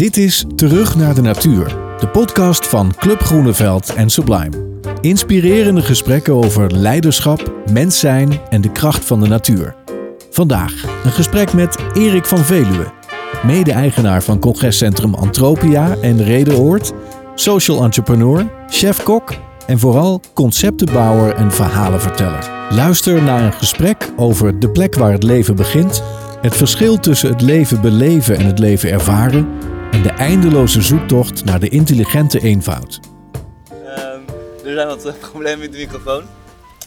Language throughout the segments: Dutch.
Dit is Terug naar de Natuur, de podcast van Club Groeneveld en Sublime. Inspirerende gesprekken over leiderschap, mens zijn en de kracht van de natuur. Vandaag een gesprek met Erik van Veluwe, mede-eigenaar van congrescentrum Antropia en Redeoord, social entrepreneur, chef-kok en vooral conceptenbouwer en verhalenverteller. Luister naar een gesprek over de plek waar het leven begint, het verschil tussen het leven beleven en het leven ervaren en de eindeloze zoektocht naar de intelligente eenvoud. Ehm, er zijn wat eh, problemen met de microfoon.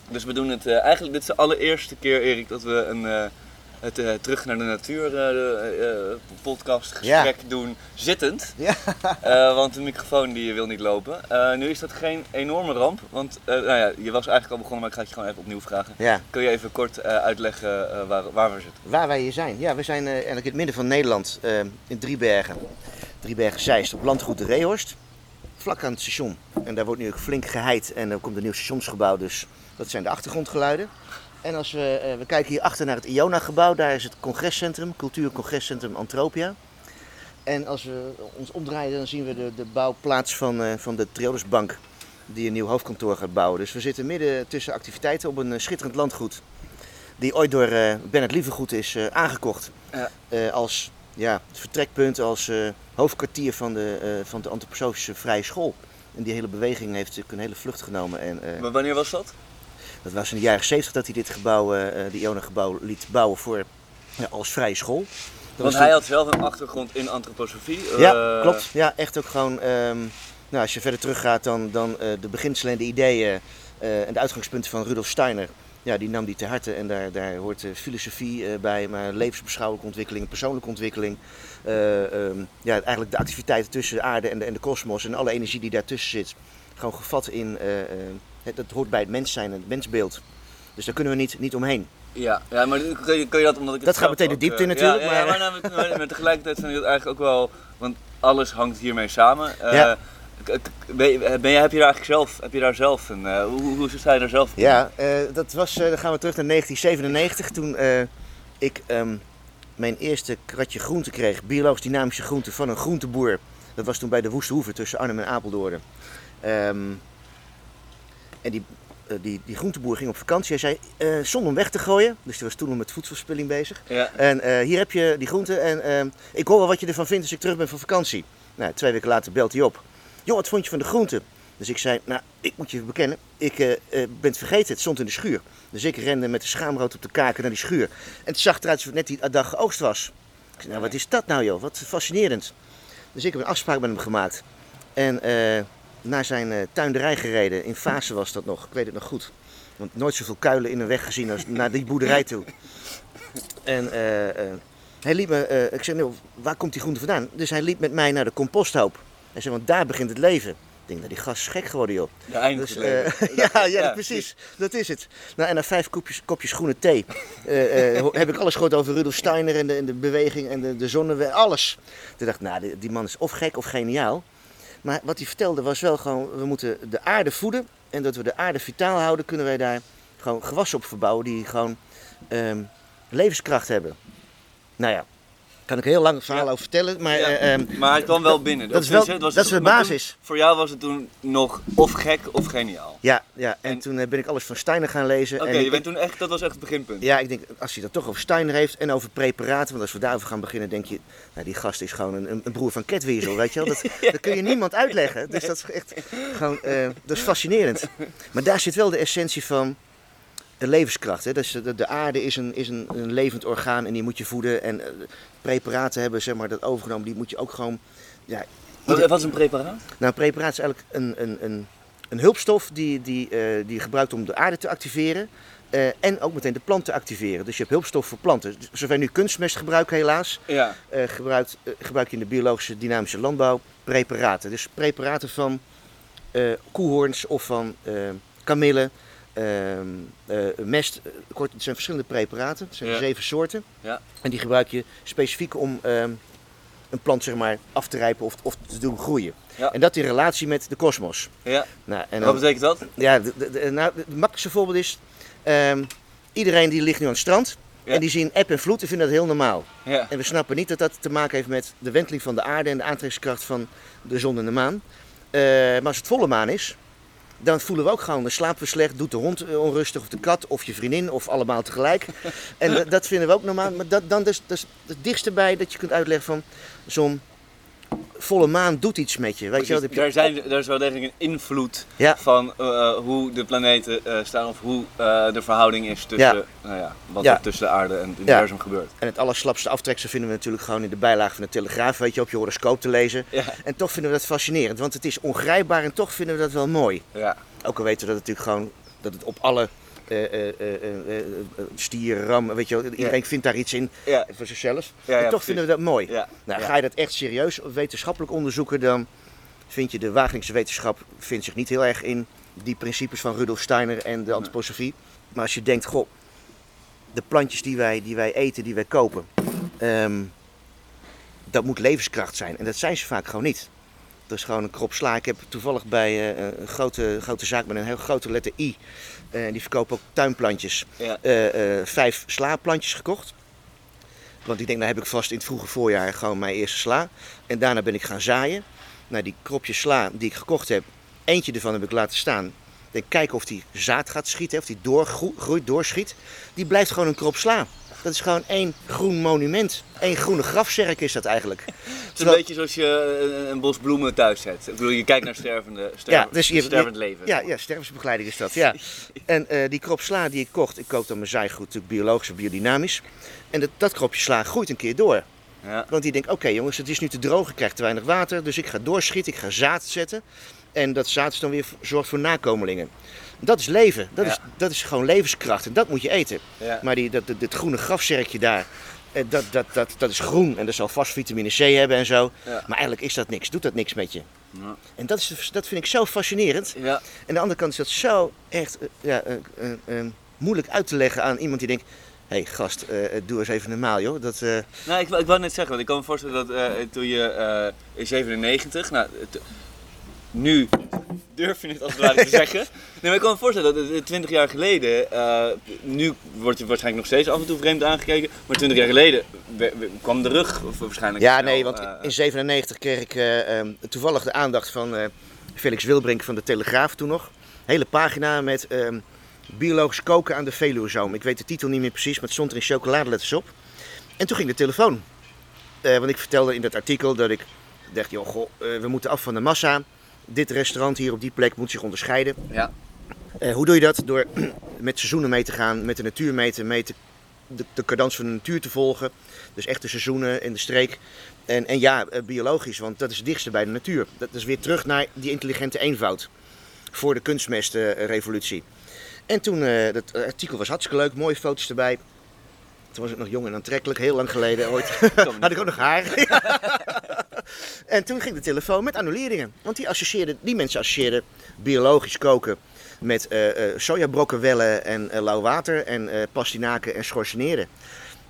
Dus we doen het eh, eigenlijk, dit is de allereerste keer, Erik, dat we een, eh, het eh, Terug naar de Natuur eh, de, eh, podcast gesprek doen zittend. Ja. Eh, want de microfoon die wil niet lopen. Eh, nu is dat geen enorme ramp, want eh, nou ja, je was eigenlijk al begonnen, maar ik ga het je gewoon even opnieuw vragen. ja. Kun je even kort eh, uitleggen eh, waar, waar we zitten? Waar wij hier zijn? Ja, we zijn eh, eigenlijk in het midden van Nederland, in Driebergen. Driebergen-Zeist, op landgoed de Reehorst. Vlak aan het station. En daar wordt nu ook flink geheid en er komt een nieuw stationsgebouw, dus dat zijn de achtergrondgeluiden. En als we, eh, we kijken hier achter naar het Iona-gebouw, daar is het congrescentrum, cultuurcongrescentrum Antropia. En als we ons omdraaien, dan zien we de, de bouwplaats van, eh, van de Triolusbank, die een nieuw hoofdkantoor gaat bouwen. Dus we zitten midden tussen activiteiten op een eh, schitterend landgoed, die ooit door eh Bernard Lievergoed is aangekocht. Ja. Als ja, het vertrekpunt, als eh, hoofdkwartier van de, eh, van de antroposofische vrije school. En die hele beweging heeft natuurlijk een hele vlucht genomen. En, eh, Maar wanneer was dat? dat was in de jaren 70 dat hij dit gebouw, eh, eh, de Iona-gebouw, liet bouwen voor, als vrije school. Dat Want hij toen- had zelf een achtergrond in antroposofie. Ja, Eh, klopt. Ja, echt ook gewoon. ehm, nou, als je verder teruggaat dan, dan eh, de beginselen en de ideeën eh, en de uitgangspunten van Rudolf Steiner. Ja, die nam die te harte en daar, daar hoort eh, filosofie eh, bij, maar levensbeschouwelijke ontwikkeling, persoonlijke ontwikkeling. eh, ehm, ja, eigenlijk de activiteiten tussen de aarde en de, en de kosmos en alle energie die daartussen zit. Gewoon gevat in, het, dat hoort bij het mens zijn en het mensbeeld. Dus daar kunnen we niet, niet omheen. Ja, ja, maar kun je, kun je dat omdat ik het Dat gaat meteen de diepte in natuurlijk, Ja, ja, maar- maar, nou, maar, maar tegelijkertijd zijn het eigenlijk ook wel, want alles hangt hiermee samen. Ja. Ben je, ben je, heb je daar eigenlijk zelf, heb je daar zelf een, eh, hoe, hoe, sta je daar zelf? Ja, eh, dat was, eh, dan gaan we terug naar 1997 toen eh, ik ehm, mijn eerste kratje groente kreeg, biologisch dynamische groente van een groenteboer. Dat was toen bij de Woeste Hoeve tussen Arnhem en Apeldoorn. Ehm, en die, eh, die, die groenteboer ging op vakantie. Hij zei, eh, zonder hem weg te gooien, dus die was toen nog met voedselverspilling bezig. Ja. En eh, hier heb je die groente en ehm, ik hoor wel wat je ervan vindt als ik terug ben van vakantie. Nou, twee weken later belt hij op. Joh, wat vond je van de groente? Dus ik zei, nou, ik moet je bekennen, ik eh, eh, ben het vergeten, het stond in de schuur. Dus ik rende met de schaamrood op de kaken naar die schuur. En het zag eruit alsof het net die dag geoogst was. Ik zei, nou, wat is dat nou joh, wat fascinerend. Dus ik heb een afspraak met hem gemaakt. En eh, naar zijn eh, tuinderij gereden, in fase was dat nog, ik weet het nog goed. Want nooit zoveel kuilen in een weg gezien als naar die boerderij toe. En hij liep me, ik zei, nou, waar komt die groente vandaan? Dus hij liep met mij naar de composthoop. Hij zei, want daar begint het leven. Ik denk, nou, die gast is gek geworden, joh. De Dus, eh, ja, ja, precies. Dat is het. Nou, en na vijf kopjes, kopjes groene thee eh, eh, heb ik alles gehoord over Rudolf Steiner en de, en de beweging en de, de zonnewe, alles. Toen dacht ik, nou, die, die man is of gek of geniaal. Maar wat hij vertelde was wel gewoon, we moeten de aarde voeden. En dat we de aarde vitaal houden, kunnen wij daar gewoon gewassen op verbouwen die gewoon ehm, levenskracht hebben. Nou ja, kan ik heel lang verhaal Ja. over vertellen, maar... Ja, eh, ehm, maar hij kwam wel binnen. dat is tenminste, wel- het was- dat is de toen- basis. voor jou was het toen nog of gek of geniaal. ja, ja, en, En- toen eh, ben ik alles van Steiner gaan lezen. Oké, je bent toen echt, dat was echt het beginpunt. Ja, ik denk, als hij dat toch over Steiner heeft en over preparaten, want als we daarover gaan beginnen, denk je, nou, die gast is gewoon een, een broer van Ketweasel, weet je wel. Dat, dat kun je niemand uitleggen. Dus dat is echt gewoon, eh, dat is fascinerend. Maar daar zit wel de essentie van de levenskracht. Hè. Dus de, de aarde is, een, is een, een levend orgaan en die moet je voeden. En preparaten hebben, zeg maar, dat overgenomen, die moet je ook gewoon, ja, Wat, wat is een preparaat? nou, een preparaat is eigenlijk een, een, een, een hulpstof die, die, eh, die je gebruikt om de aarde te activeren. eh, en ook meteen de plant te activeren. Dus je hebt hulpstof voor planten. Dus Zover nu kunstmest gebruiken helaas, Ja. eh, gebruikt, gebruik je in de biologische dynamische landbouw preparaten. Dus preparaten van eh, koehoorns of van kamillen, mest. Eh, Kort, het zijn verschillende preparaten. Het zijn Ja. zeven soorten. Ja. En die gebruik je specifiek om ehm, een plant zeg maar, af te rijpen of, of te doen groeien. Ja. En dat in relatie met de kosmos. ja. Nou, en dan- wat betekent dat? ja, nou, het makkelijkste voorbeeld is, ehm, iedereen die ligt nu aan het strand Ja. En die zien eb en vloed en vinden dat heel normaal. Ja. En we snappen niet dat dat te maken heeft met de wenteling van de aarde en de aantrekkingskracht van de zon en de maan. Eh, maar als het volle maan is, dan voelen we ook gewoon, dan slapen we slecht, doet de hond eh, onrustig of de kat of je vriendin of allemaal tegelijk. En dat- dat vinden we ook normaal. Maar dat, dan dus, dus het dichtste bij dat je kunt uitleggen van zo'n volle maan doet iets met je. Weet je heb daar, zijn, daar is wel degelijk een invloed Ja. van eh, hoe de planeten eh, staan of hoe eh, de verhouding is tussen, Ja. nou ja, wat er tussen de aarde en het universum gebeurt. En het allerslapste aftreksel vinden we natuurlijk gewoon in de bijlage van de Telegraaf, weet je, op je horoscoop te lezen. En toch vinden we dat fascinerend, want het is ongrijpbaar en toch vinden we dat wel mooi. Ja. Ook al weten we dat het natuurlijk gewoon dat het op alle eh, stier, ram, weet je wel, iedereen vindt daar iets in Ja. voor zichzelf. En toch precies. vinden we dat mooi. Nou, ga je dat echt serieus wetenschappelijk onderzoeken, dan vind je de Wageningse wetenschap vindt zich niet heel erg in die principes van Rudolf Steiner en de antroposofie. Maar als je denkt, goh, de plantjes die wij, die wij eten, die wij kopen, ehm, dat moet levenskracht zijn. En dat zijn ze vaak gewoon niet. Dat is gewoon een krop sla. Ik heb toevallig bij eh, een grote, grote zaak met een heel grote letter I. eh, die verkopen ook tuinplantjes. Ja. eh, vijf slaplantjes gekocht. Want ik denk, nou heb ik vast in het vroege voorjaar gewoon mijn eerste sla. En daarna ben ik gaan zaaien. Nou, die kropjes sla die ik gekocht heb, eentje ervan heb ik laten staan. Ik denk, kijken of die zaad gaat schieten, of die doorgroeit, doorschiet. Die blijft gewoon een krop sla. Dat is gewoon één groen monument. Eén groene grafzerk is dat eigenlijk. Het is een beetje zoals je een, een bos bloemen thuis zet. Ik bedoel, je kijkt naar stervende, sterven, dus je- stervend leven. Ja, ja, stervensbegeleiding is dat. Ja. En eh, die krop sla die ik kocht, ik koop dan mijn zaaigoed natuurlijk biologisch of biodynamisch. En dat, dat kropje sla groeit een keer door. Ja. Want die denkt, oké jongens, het is nu te droog, ik krijg te weinig water. Dus ik ga doorschieten, ik ga zaad zetten. En dat zaad is dan weer zorgt voor nakomelingen. Dat is leven, dat, Ja. is, dat is gewoon levenskracht en dat moet je eten. Ja. Maar die, dat, dat, dat groene grafzerkje daar, eh, dat, dat, dat, dat is groen en dat zal vast vitamine C hebben en zo. Ja. Maar eigenlijk is dat niks, doet dat niks met je. Ja. En dat, is, dat vind ik zo fascinerend. Ja. En aan de andere kant is dat zo echt eh, ja, eh, moeilijk uit te leggen aan iemand die denkt... Hé hey, gast, doe eens even normaal joh. Dat, Nou, ik, ik wou net zeggen, want ik kan me voorstellen dat toen je in 97, nou, nu durf je het als het ware te zeggen. Nee, maar ik kan me voorstellen dat het 20 jaar geleden, eh, nu word je waarschijnlijk nog steeds af en toe vreemd aangekeken, maar 20 jaar geleden we- we- kwam de rug waarschijnlijk. Ja, nee, want eh, in 97 kreeg ik eh, ehm, toevallig de aandacht van eh, Felix Wilbrink van de Telegraaf toen nog. Hele pagina met ehm, biologisch koken aan de Veluwezoom. Ik weet de titel niet meer precies, maar het stond er in chocoladeletters op. En toen ging de telefoon. Eh, want ik vertelde in dat artikel dat ik dacht, joh, goh, eh, we moeten af van de massa. Dit restaurant hier op die plek moet zich onderscheiden. ja. Eh, hoe doe je dat? Door met seizoenen mee te gaan, met de natuur mee te meten, de, de cadans van de natuur te volgen. Dus echt de seizoenen in de streek. En, en ja, eh, biologisch, want dat is het dichtste bij de natuur. Dat is weer terug naar die intelligente eenvoud. Voor de kunstmestrevolutie. en toen, eh, dat artikel was hartstikke leuk, mooie foto's erbij. Toen was ik nog jong en aantrekkelijk, heel lang geleden ooit. Had ik ook nog haar. en toen ging de telefoon met annuleringen. Want die, associeerden, die mensen associeerden biologisch koken met sojabrokken wellen en eh, lauw water en pastinaken en schorseneren.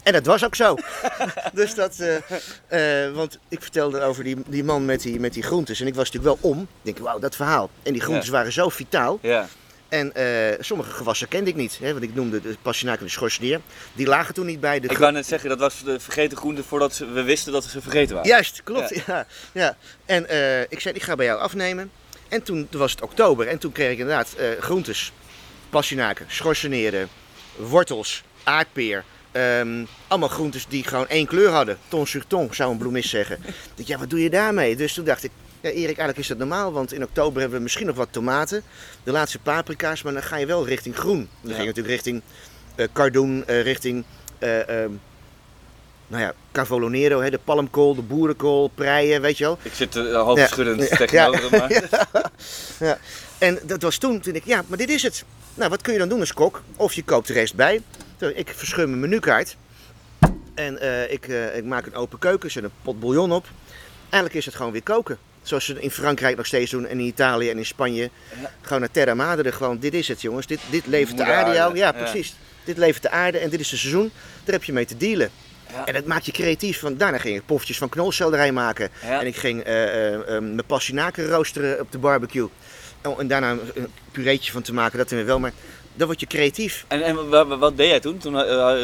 En dat was ook zo. dus dat, want ik vertelde over die, die man met die, met die groentes en ik was natuurlijk wel om. Ik denk, wauw, dat verhaal. En die groentes waren zo vitaal. Ja. En eh, sommige gewassen kende ik niet. Hè, want ik noemde de pastinaken en de schorseneer. Die lagen toen niet bij de Ik wou net zeggen, dat was de vergeten groente voordat ze- we wisten dat ze vergeten waren. Juist, klopt. Ja. Ja, En eh, ik zei, ik ga bij jou afnemen. En toen was het oktober en toen kreeg ik inderdaad eh, groentes, pastinaken, schorseneren, wortels, aardpeer. ehm, allemaal groentes die gewoon één kleur hadden. Ton sur ton, zou een bloemist zeggen. Ik dacht, ja, wat doe je daarmee? Dus toen dacht ik, ja Erik, eigenlijk is dat normaal. Want in oktober hebben we misschien nog wat tomaten. De laatste paprika's, maar dan ga je wel richting groen. Dan Ja. ging je natuurlijk richting eh cardoen, eh, richting... eh, ehm, nou ja, Cavolonero, hè, de palmkool, de boerenkool, preien, weet je wel. Ik zit uh, hoofdschuddend Ja. tegenover hem. Maar... Ja. En dat was toen, toen ik, ja, maar dit is het. Nou, wat kun je dan doen als kok? Of je koopt de rest bij. Ik verscheur mijn menukaart. En ik, ik maak een open keuken, zet een pot bouillon op. Eigenlijk is het gewoon weer koken. Zoals ze in Frankrijk nog steeds doen en in Italië en in Spanje. Ja. Gewoon naar terra madre. Gewoon, dit is het jongens. Dit, dit levert de aarde jou. Ja, ja. precies. Dit levert de aarde en dit is het seizoen. Daar heb je mee te dealen. Ja. En dat maakt je creatief. Want daarna ging ik poffertjes van knolselderij maken. En ik ging eh, eh, eh, mijn pastinaken roosteren op de barbecue. Oh, en daarna een pureetje van te maken, dat weer wel. Maar dan word je creatief. En, en wa- wa- wat deed jij toen? Toen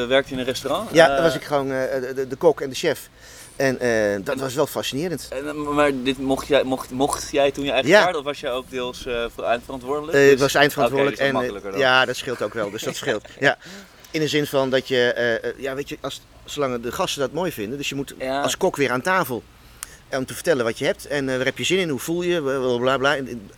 werkte je in een restaurant? Ja, dan was ik gewoon de, de kok en de chef. En eh, dat was wel fascinerend. en, eh, maar dit mocht jij, mocht, mocht jij toen je eigen Ja. of was jij ook deels eh, eindverantwoordelijk? Eh, ik Dus- was eindverantwoordelijk. Dus dat en, dan. ja, dat scheelt ook wel. Dus dat scheelt. Ja. In de zin van dat je, ja, weet je, als, zolang de gasten dat mooi vinden. Dus je moet Ja. als kok weer aan tafel. Om te vertellen wat je hebt. En waar heb je zin in? Hoe voel je? Bla bla bla. En,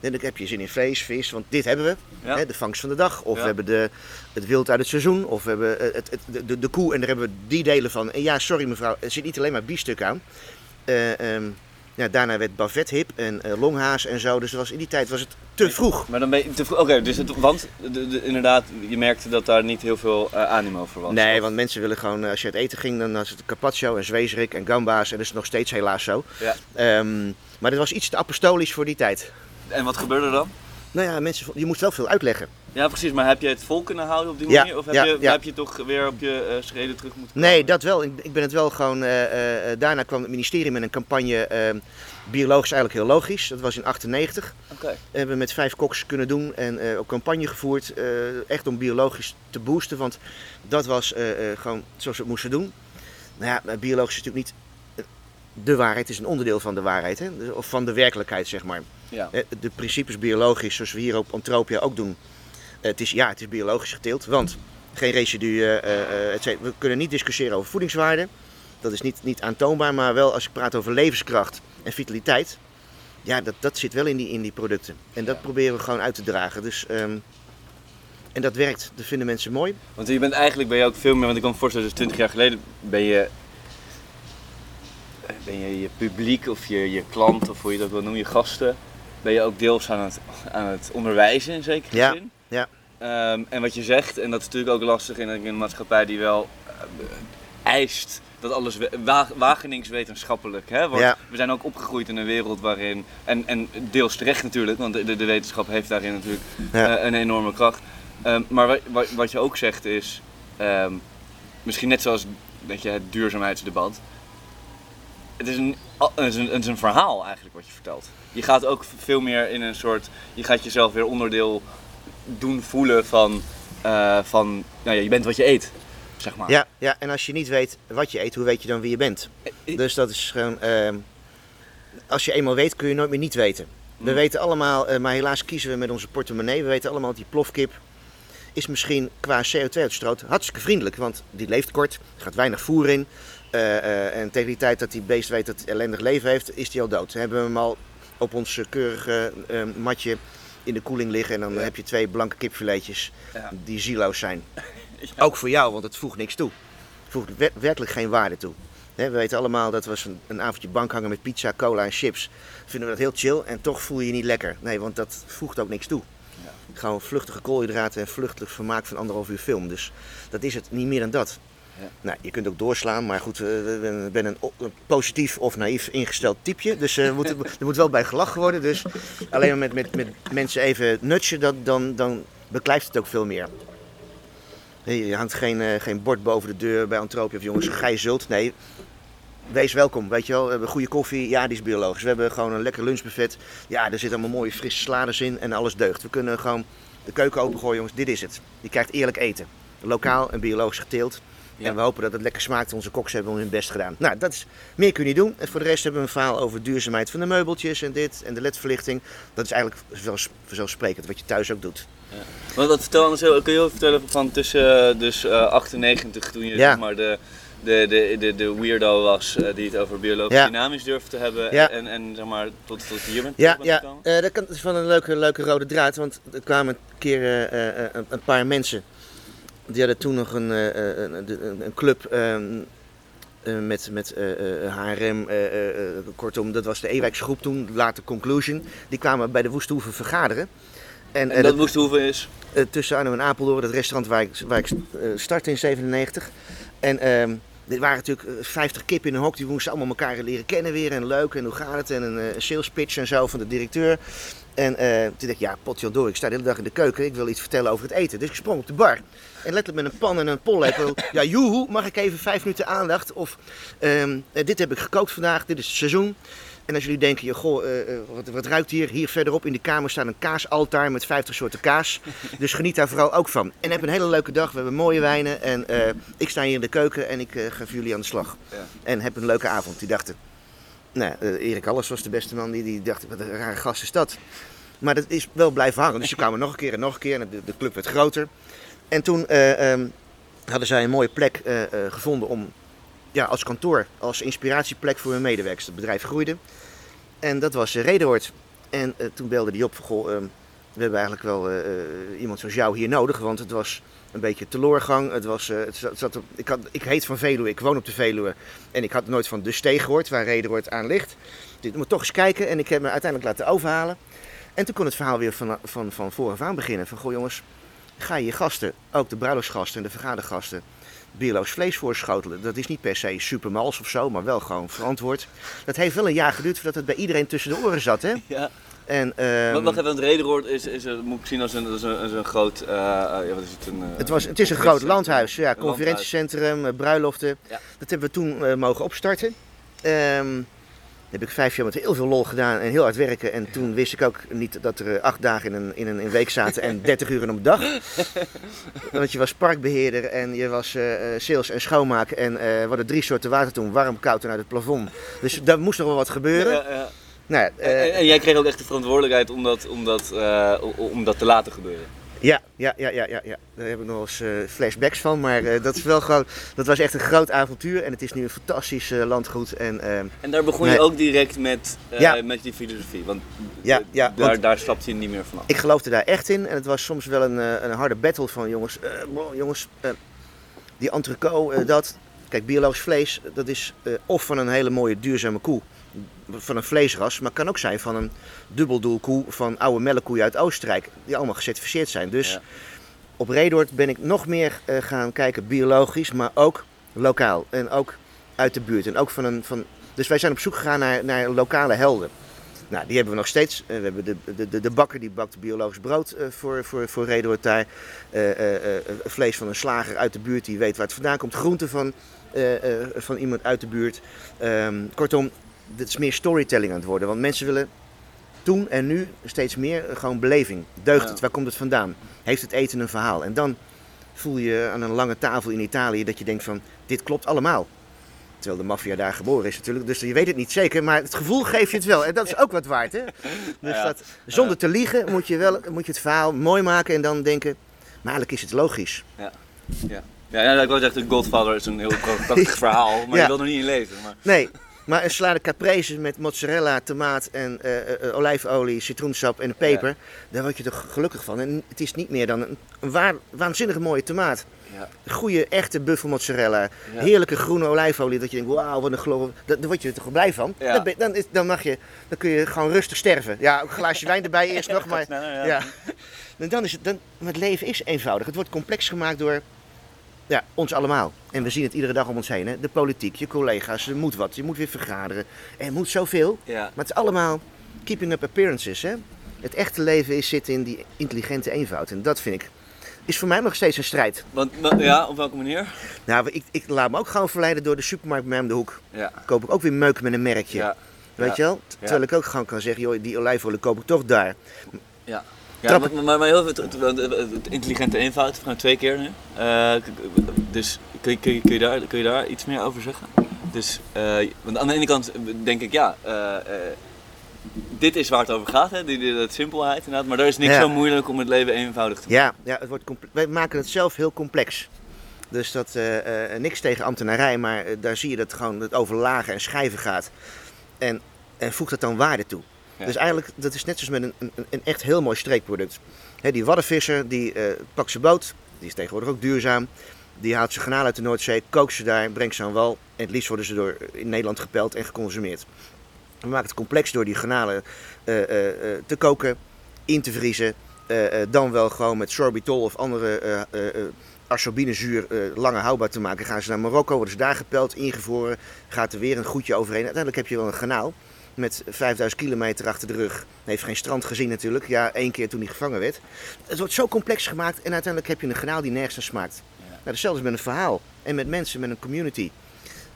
en- dan heb je zin in vlees, vis. Want dit hebben we. Ja. Hè, de vangst van de dag. Of Ja. we hebben de, het wild uit het seizoen. Of we hebben het, het, de, de, de koe. En daar hebben we die delen van. En ja, sorry mevrouw. Er zit niet alleen maar biefstuk aan. Eh, ehm, ja, daarna werd bavet hip en eh, longhaas en zo. Dus was, in die tijd was het te vroeg. Maar dan ben je te vroeg. Oké, dus het, want de, de- inderdaad, je merkte dat daar niet heel veel eh, animo voor was. Nee, want mensen willen gewoon, als je uit eten ging, dan was het carpaccio en zwezerik en gamba's. En dat is nog steeds helaas zo. Ja. Ehm, maar dit was iets te apostolisch voor die tijd. En wat gebeurde er dan? Nou ja, mensen, je moest wel veel uitleggen. Ja, precies. Maar heb je het vol kunnen houden op die Ja, manier? Of heb, ja, je, ja. heb je toch weer op je eh, schreden terug moeten Nee, komen? dat wel. Ik, ik ben het wel gewoon. eh, eh, daarna kwam het ministerie met een campagne. eh, biologisch eigenlijk heel logisch. Dat was in 98. Oké. hebben we met vijf koks kunnen doen en ook campagne gevoerd. echt om biologisch te boosten, want dat was gewoon zoals we het moesten doen. Nou ja, maar biologisch is natuurlijk niet de waarheid, het is een onderdeel van de waarheid, hè? Dus- of van de werkelijkheid, zeg maar. Ja. Eh, De principes biologisch, zoals we hier op Antropia ook doen. Het is, ja, het is biologisch geteeld, want geen residuen, eh, eh, we kunnen niet discussiëren over voedingswaarde. Dat is niet, niet aantoonbaar, maar wel als ik praat over levenskracht en vitaliteit. Ja, dat, dat zit wel in die, in die producten. En dat proberen we gewoon uit te dragen. Dus, ehm, en dat werkt. Dat vinden mensen mooi. Want je bent eigenlijk ben je ook veel meer, want ik kan me voorstellen, dus 20 jaar geleden ben je, ben je je publiek of je, je klant of hoe je dat wil noemen, je gasten, ben je ook deels aan het, aan het onderwijzen in zekere Ja, zin. ja. Ehm, en wat je zegt, en dat is natuurlijk ook lastig in een, maatschappij die wel eh, eist dat alles wa Wageningswetenschappelijk hè. Ja. We zijn ook opgegroeid in een wereld waarin, en, en deels terecht natuurlijk, want de, de wetenschap heeft daarin natuurlijk Ja. eh, een enorme kracht. Ehm, maar wat, wat, wat je ook zegt is, ehm, misschien net zoals dat je, het duurzaamheidsdebat, het is, een, het, is een, het is een verhaal eigenlijk wat je vertelt. Je gaat ook veel meer in een soort, je gaat jezelf weer onderdeel doen voelen van, eh, van nou ja, je bent wat je eet, zeg maar. Ja, ja, en als je niet weet wat je eet, hoe weet je dan wie je bent? Eh, Dus dat is gewoon. ehm, als je eenmaal weet, kun je nooit meer niet weten. We Mm. weten allemaal, eh, maar helaas kiezen we met onze portemonnee. We weten allemaal dat die plofkip is misschien qua CO2-uitstoot hartstikke vriendelijk. Want die leeft kort, er gaat weinig voer in. eh, eh, en tegen die tijd dat die beest weet dat hij ellendig leven heeft, is die al dood. Dan hebben we hem al op ons eh, keurige eh, matje in de koeling liggen. En dan Ja. heb je twee blanke kipfiletjes Ja. die zieloos zijn. Ook voor jou, want het voegt niks toe. Het voegt wer- werkelijk geen waarde toe. We weten allemaal dat was een, een avondje bankhangen met pizza, cola en chips. Vinden we dat heel chill en toch voel je je niet lekker. Nee, want dat voegt ook niks toe. Ja. Gewoon vluchtige koolhydraten en vluchtig vermaak van anderhalf uur film. Dus dat is het, niet meer dan dat. Ja. Nou, je kunt ook doorslaan, maar goed, eh, ik ben een, positief of naïef ingesteld typeje. Dus eh, moet, er moet wel bij gelachen worden. Dus alleen maar met, met, met mensen even nutchen, dat, dan, dan beklijft het ook veel meer. Je hangt geen, eh, geen bord boven de deur bij Antropia of jongens, gij zult. Nee, wees welkom. Weet je wel, we hebben goede koffie, ja, die is biologisch. We hebben gewoon een lekker lunchbuffet. Ja, er zitten allemaal mooie frisse salades in en alles deugt. We kunnen gewoon de keuken opengooien, jongens, dit is het. Je krijgt eerlijk eten. Lokaal en biologisch geteeld. Ja. En we hopen dat het lekker smaakt. Onze koks hebben hun best gedaan. Nou, dat is, meer kun je niet doen. En voor de rest hebben we een verhaal over duurzaamheid van de meubeltjes en dit. En de ledverlichting. Dat is eigenlijk vanzelfs- vanzelfsprekend wat je thuis ook doet. Want wat vertel anders, kun je heel vertellen van tussen eh, dus eh 98 toen je Ja. zeg maar de, de, de, de, de weirdo was eh, die het over biologisch Ja. dynamisch durfde te hebben Ja. en, en zeg maar tot, tot hier bent Ja, ja gekomen? eh, dat is van een leuke, leuke rode draad. Want er kwamen een keer eh, eh, een, een paar mensen. Die hadden toen nog een, eh, eh, een, een, een club ehm, eh, met, met eh, HRM. kortom, dat was de Ewijksgroep toen, later Conclusion. Die kwamen bij de Woesthoeven vergaderen. En, En dat Woesthoeven is? tussen Arnhem en Apeldoorn, het restaurant waar ik, waar ik startte in 97. En ehm er waren natuurlijk eh, 50 kippen in een hok, die moesten allemaal elkaar leren kennen weer. En leuk, en hoe gaat het? En een sales pitch en zo van de directeur. En toen dacht ik, ja, potjandor, ik sta de hele dag in de keuken, ik wil iets vertellen over het eten. Dus ik sprong op de bar. En letterlijk met een pan en een pollepel. Ja, joehoe, mag ik even vijf minuten aandacht? Of, ehm, eh, dit heb ik gekookt vandaag, dit is het seizoen. En als jullie denken, joh, goh, eh, eh, wat, wat ruikt hier? Hier verderop in de kamer staat een kaasaltaar met 50 soorten kaas. Dus geniet daar vooral ook van. En heb een hele leuke dag. We hebben mooie wijnen. En ik sta hier in de keuken en ik ga voor jullie aan de slag. Ja. En heb een leuke avond. Die dachten, nou, Erik Alles was de beste man. Die, die dacht, wat een rare gast is dat. Maar dat is wel blijven hangen. Dus ze kwamen nog een keer en nog een keer. En de, de club werd groter. En toen eh, ehm, hadden zij een mooie plek eh, eh, gevonden om ja, als kantoor, als inspiratieplek voor hun medewerkers. Het bedrijf groeide. En dat was Redehoort. En toen belde die op goh, ehm, we hebben eigenlijk wel iemand zoals jou hier nodig. Want het was een beetje teleurgang. Het was, het zat, ik, had, ik heet van Veluwe, ik woon op de Veluwe. En ik had nooit van de steeg gehoord, waar Redehoort aan ligt. Ik moet toch eens kijken. En ik heb me uiteindelijk laten overhalen. En toen kon het verhaal weer van, van, van vooraf aan beginnen. Van, goh jongens, ga je je gasten, ook de bruiloftsgasten en de vergadergasten, biologisch vlees voorschotelen. Dat is niet per se supermals of zo, maar wel gewoon verantwoord. Dat heeft wel een jaar geduurd voordat het bij iedereen tussen de oren zat. Hè? Ja. En, ehm, Wacht even, want Rederoord is, is, is, moet ik zien als een, als een, als een groot, eh, eh, ja, wat is het? Een, eh, het, was, het is een groot landhuis, ja, conferentiecentrum, eh, bruiloften. Ja. Dat hebben we toen eh, mogen opstarten. Ehm, heb ik vijf jaar met heel veel lol gedaan en heel hard werken. En toen wist ik ook niet dat er eh, acht dagen in een, in een, in een week zaten en 30 uur op dag. Want je was parkbeheerder en je was eh, sales en schoonmaak. En eh, we hadden drie soorten water toen, warm, koud en uit het plafond. Dus daar moest nog wel wat gebeuren. Ja, ja. Nou, ja, en, en jij kreeg ook echt de verantwoordelijkheid om dat, om dat, om dat te laten gebeuren. Ja, ja, ja, ja, ja, ja. Daar heb ik nog eens eh, flashbacks van. Maar eh, dat, is wel gewoon, dat was echt een groot avontuur. En het is nu een fantastisch eh, landgoed. En, ehm, En daar begon je ook direct met, met die filosofie. Want Ja, ja, daar, daar stapte je niet meer vanaf. ik geloofde daar echt in. En het was soms wel een, een harde battle van jongens. jongens, die entrecote, eh, dat. Kijk, biologisch vlees, dat is of van een hele mooie duurzame koe. Van een vleesras, maar kan ook zijn van een dubbeldoelkoe van oude melkkoeien uit Oostenrijk. Die allemaal gecertificeerd zijn. Dus Ja. op Redoord ben ik nog meer eh, gaan kijken biologisch, maar ook lokaal. En ook uit de buurt. En ook van een, van... Dus wij zijn op zoek gegaan naar, naar lokale helden. Nou, die hebben we nog steeds. Eh, we hebben de, de, de, bakker die bakt biologisch brood eh, voor, voor, voor Redoord daar. Vlees van een slager uit de buurt die weet waar het vandaan komt. Groenten van, van iemand uit de buurt. Ehm, kortom, het is meer storytelling aan het worden. Want mensen willen toen en nu steeds meer eh, gewoon beleving. Deugt Ja. het? Waar komt het vandaan? Heeft het eten een verhaal? En dan voel je aan een lange tafel in Italië dat je denkt van, dit klopt allemaal. Terwijl de maffia daar geboren is natuurlijk, dus je weet het niet zeker, maar het gevoel geeft je het wel. En dat is ook wat waard, hè? Dus Ja. dat, zonder te liegen moet je, wel, moet je het verhaal mooi maken en dan denken, maar eigenlijk is het logisch. Ja, ja, ik wou zeggen, The Godfather is een heel prachtig verhaal, maar Ja. je wil er niet in lezen. Maar... Nee, maar een salade caprese met mozzarella, tomaat en eh, eh, eh, olijfolie, citroensap en peper, daar word je toch gelukkig van. En het is niet meer dan een, een waar, waanzinnige mooie tomaat. Ja. Goede, echte buffelmozzarella. Ja. Heerlijke groene olijfolie. Dat je denkt, wauw, wat een geloof. Daar daar word je er toch blij van. Ja. Dan, ben- dan, is, dan, mag je, dan kun je gewoon rustig sterven. Ja, een glaasje wijn erbij eerst nog. Maar, sneller, ja. ja. En dan is het, dan, maar het leven is eenvoudig. Het wordt complex gemaakt door ja, ons allemaal. En we zien het iedere dag om ons heen. Hè? De politiek, je collega's, er moet wat. Je moet weer vergaderen. Er moet zoveel. Ja. Maar het is allemaal keeping up appearances. Hè? Het echte leven is zitten in die intelligente eenvoud. En dat vind ik, is voor mij nog steeds een strijd. Want, wa- ja, op welke manier? Nou, ik, ik laat me ook gewoon verleiden door de supermarkt bij mij om de hoek. Ja. Koop ik ook weer meuk met een merkje. Ja. Weet je wel? Terwijl ik ook gewoon kan zeggen, joh, die olijfolie koop ik toch daar. Ja. Ja, maar, maar, maar heel veel, het, het- het- het intelligente eenvoud, gewoon twee keer nu. Eh, dus kun je, kun, je, kun, je daar, kun je daar iets meer over zeggen? Dus, eh, want aan de ene kant denk ik, ja, eh, eh, dit is waar het over gaat, hè, die, die, dat simpelheid inderdaad. Maar er is niks Ja. zo moeilijk om het leven eenvoudig te maken. Ja, ja het wordt wij maken het zelf heel complex. Dus dat, eh, eh, niks tegen ambtenarij, maar eh, daar zie je dat gewoon het over lagen en schijven gaat. En, en voegt dat dan waarde toe. Dus eigenlijk, dat is net zoals met een, een, een echt heel mooi streekproduct. Die waddenvisser, die eh, pakt zijn boot, die is tegenwoordig ook duurzaam. Die haalt zijn garnalen uit de Noordzee, kookt ze daar, brengt ze aan wal. En het liefst worden ze door, in Nederland gepeld en geconsumeerd. We maken het complex door die garnalen eh, eh, eh, te koken, in te vriezen. eh, eh, dan wel gewoon met sorbitol of andere eh eh, eh, ascorbinezuur eh, langer houdbaar te maken. Gaan ze naar Marokko, worden ze daar gepeld, ingevroren. Gaat er weer een goedje overheen. Uiteindelijk heb je wel een garnaal met 5000 kilometer achter de rug. Hij heeft geen strand gezien natuurlijk. Ja, één keer toen hij gevangen werd. Het wordt zo complex gemaakt en uiteindelijk heb je een garnaal die nergens naar smaakt. Nou, hetzelfde is met een verhaal en met mensen, met een community.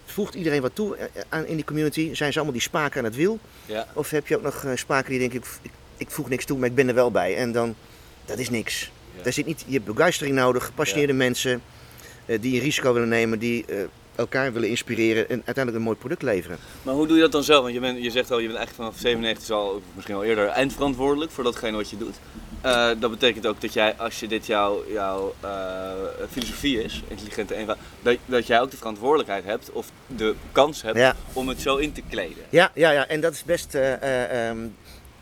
voegt iedereen wat toe eh, aan, in die community? Zijn ze allemaal die spaken aan het wiel? Ja. Of heb je ook nog eh, spaken die denken, ik, ik, ik voeg niks toe, maar ik ben er wel bij. En dan, dat is niks. Ja. Daar zit niet, je hebt begeistering nodig, gepassioneerde mensen eh, die een risico willen nemen, die eh, elkaar willen inspireren en uiteindelijk een mooi product leveren. Maar hoe doe je dat dan zelf? Want je, bent, je zegt al, je bent eigenlijk vanaf 97 al, misschien al eerder, eindverantwoordelijk voor datgene wat je doet. Eh, dat betekent ook dat jij, als je dit jouw, jouw eh, filosofie is, intelligente eenvoud, dat, dat jij ook de verantwoordelijkheid hebt of de kans hebt Ja. om het zo in te kleden. Ja, ja, ja. en dat is best, eh, eh, ehm,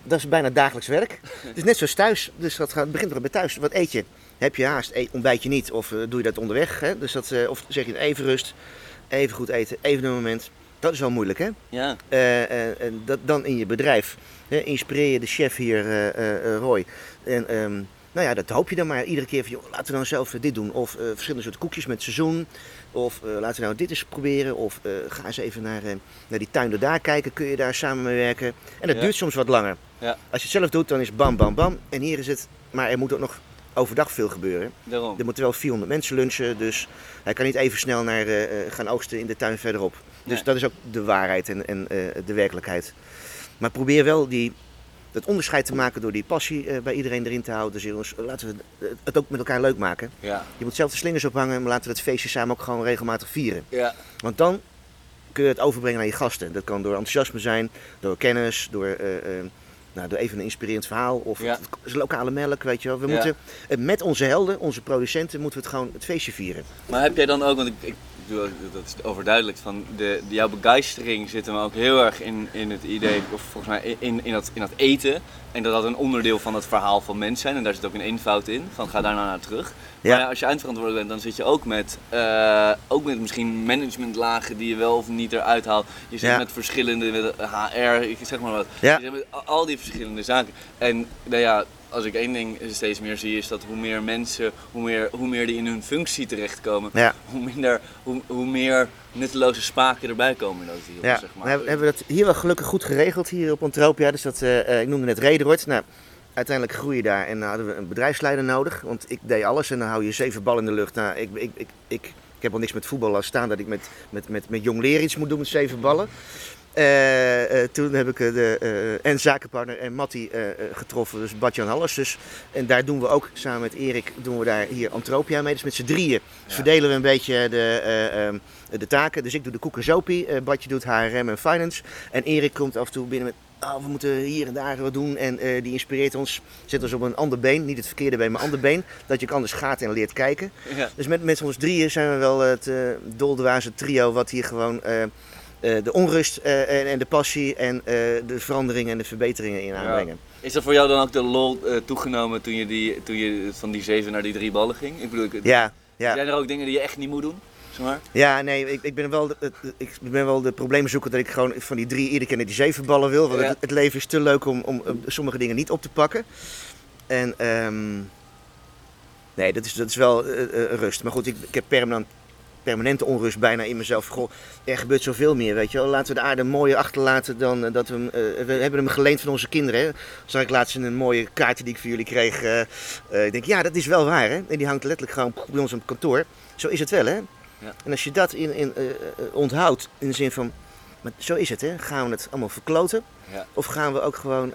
dat is bijna dagelijks werk. Het is net zoals thuis, dus dat gaat, het begint er bij thuis. Wat eet je? Heb je haast? Ontbijt je niet? Of eh, doe je dat onderweg? Hè? Dus dat, eh, of zeg je even rust, even goed eten, even een moment. Dat is wel moeilijk, hè? Ja. En dat dan in je bedrijf. Hè, inspireer je de chef hier, Roy. En ehm, nou ja, dat hoop je dan maar iedere keer van, joh, laten we nou zelf dit doen. Of verschillende soorten koekjes met seizoen. Of laten we nou dit eens proberen. Of ga eens even naar, naar die tuin daar kijken. Kun je daar samen mee werken? En dat Ja. duurt soms wat langer. Ja. Als je het zelf doet, dan is bam, bam, bam. En hier is het, maar er moet ook nog overdag veel gebeuren. Daarom. Er moeten wel 400 mensen lunchen, dus hij kan niet even snel naar, eh, eh, gaan oogsten in de tuin verderop. Dus Nee. dat is ook de waarheid en, en eh, de werkelijkheid. Maar probeer wel die, dat onderscheid te maken door die passie bij iedereen erin te houden. Dus jongens, laten we het ook met elkaar leuk maken. Ja. Je moet zelf de slingers ophangen, maar laten we het feestje samen ook gewoon regelmatig vieren. Ja. Want dan kun je het overbrengen aan je gasten. Dat kan door enthousiasme zijn, door kennis, door, nou, door even een inspirerend verhaal of Ja. het is lokale melk, weet je wel. We Ja. moeten eh, met onze helden, onze producenten, moeten we het gewoon het feestje vieren. Maar heb jij dan ook, want ik, ik bedoel, dat is overduidelijk, van de, de- jouw begeistering zit hem ook heel erg in, in het idee, of volgens mij in, in, dat, in dat eten. En dat dat een onderdeel van het verhaal van mens zijn. En daar zit ook een eenvoud in, van ga daar nou naar terug. Ja. Maar als je eindverantwoordelijk bent, dan zit je ook met, eh, ook met misschien managementlagen die je wel of niet eruit haalt. Je zit Ja. met verschillende, met HR, ik zeg maar wat. Ja. Je zit met al- al die verschillende zaken. En nou ja, als ik één ding steeds meer zie, is dat hoe meer mensen, hoe meer, hoe meer die in hun functie terechtkomen, Ja. hoe, minder, hoe, hoe meer nutteloze spaken erbij komen in dat wiel, Ja, zeg we maar. hebben, hebben we dat hier wel gelukkig goed geregeld hier op Antropia. Dus dat, eh, eh, ik noemde net Rederoord. Nou, uiteindelijk groei je daar en dan hadden we een bedrijfsleider nodig. Want ik deed alles en dan hou je zeven ballen in de lucht. Nou, ik, ik, ik, ik, ik heb al niks met voetbal staan dat ik met, met, met, met jong leren iets moet doen met zeven ballen. Eh, eh, toen heb ik eh, de, en zakenpartner en Matti getroffen, dus Badjan Halles. Dus, en daar doen we ook samen met Erik doen we daar hier Antropia mee. Dus met z'n drieën verdelen we een beetje de, eh, ehm, de taken. Dus ik doe de koek en zopie, eh, Badje doet HRM en finance. En Erik komt af en toe binnen met, oh, we moeten hier en daar wat doen. En die inspireert ons, zet ons op een ander been, niet het verkeerde been, maar een ander been. Dat je ook anders gaat en leert kijken. Ja. Dus met, met ons drieën zijn we wel het doldwaze trio wat hier gewoon de onrust eh, en, en de passie en eh, de veranderingen en de verbeteringen in aanbrengen. Is er voor jou dan ook de lol eh, toegenomen toen je, die, toen je van die zeven naar die drie ballen ging? Ik bedoel, ik, Ja, ja. zijn er ook dingen die je echt niet moet doen? Zeg maar? Ja, nee, ik, ik, ben wel de, ik ben wel de probleemzoeker dat ik gewoon van die drie iedere keer naar die zeven ballen wil. Want Ja. het, het leven is te leuk om, om eh, sommige dingen niet op te pakken. En ehm, nee, dat is, dat is wel eh, eh, rust. Maar goed, ik, ik heb permanent, permanente onrust bijna in mezelf. Goh, er gebeurt zoveel meer, weet je wel. Laten we de aarde mooier achterlaten dan eh, dat we hem... eh, we hebben hem geleend van onze kinderen, hè. Zag ik laatst in een mooie kaart die ik voor jullie kreeg. eh, ik denk, ja, dat is wel waar, hè. En die hangt letterlijk gewoon bij ons op kantoor. Zo is het wel, hè. Ja. En als je dat in, in, onthoudt, in de zin van, maar zo is het hè, gaan we het allemaal verkloten? Ja. Of gaan we ook gewoon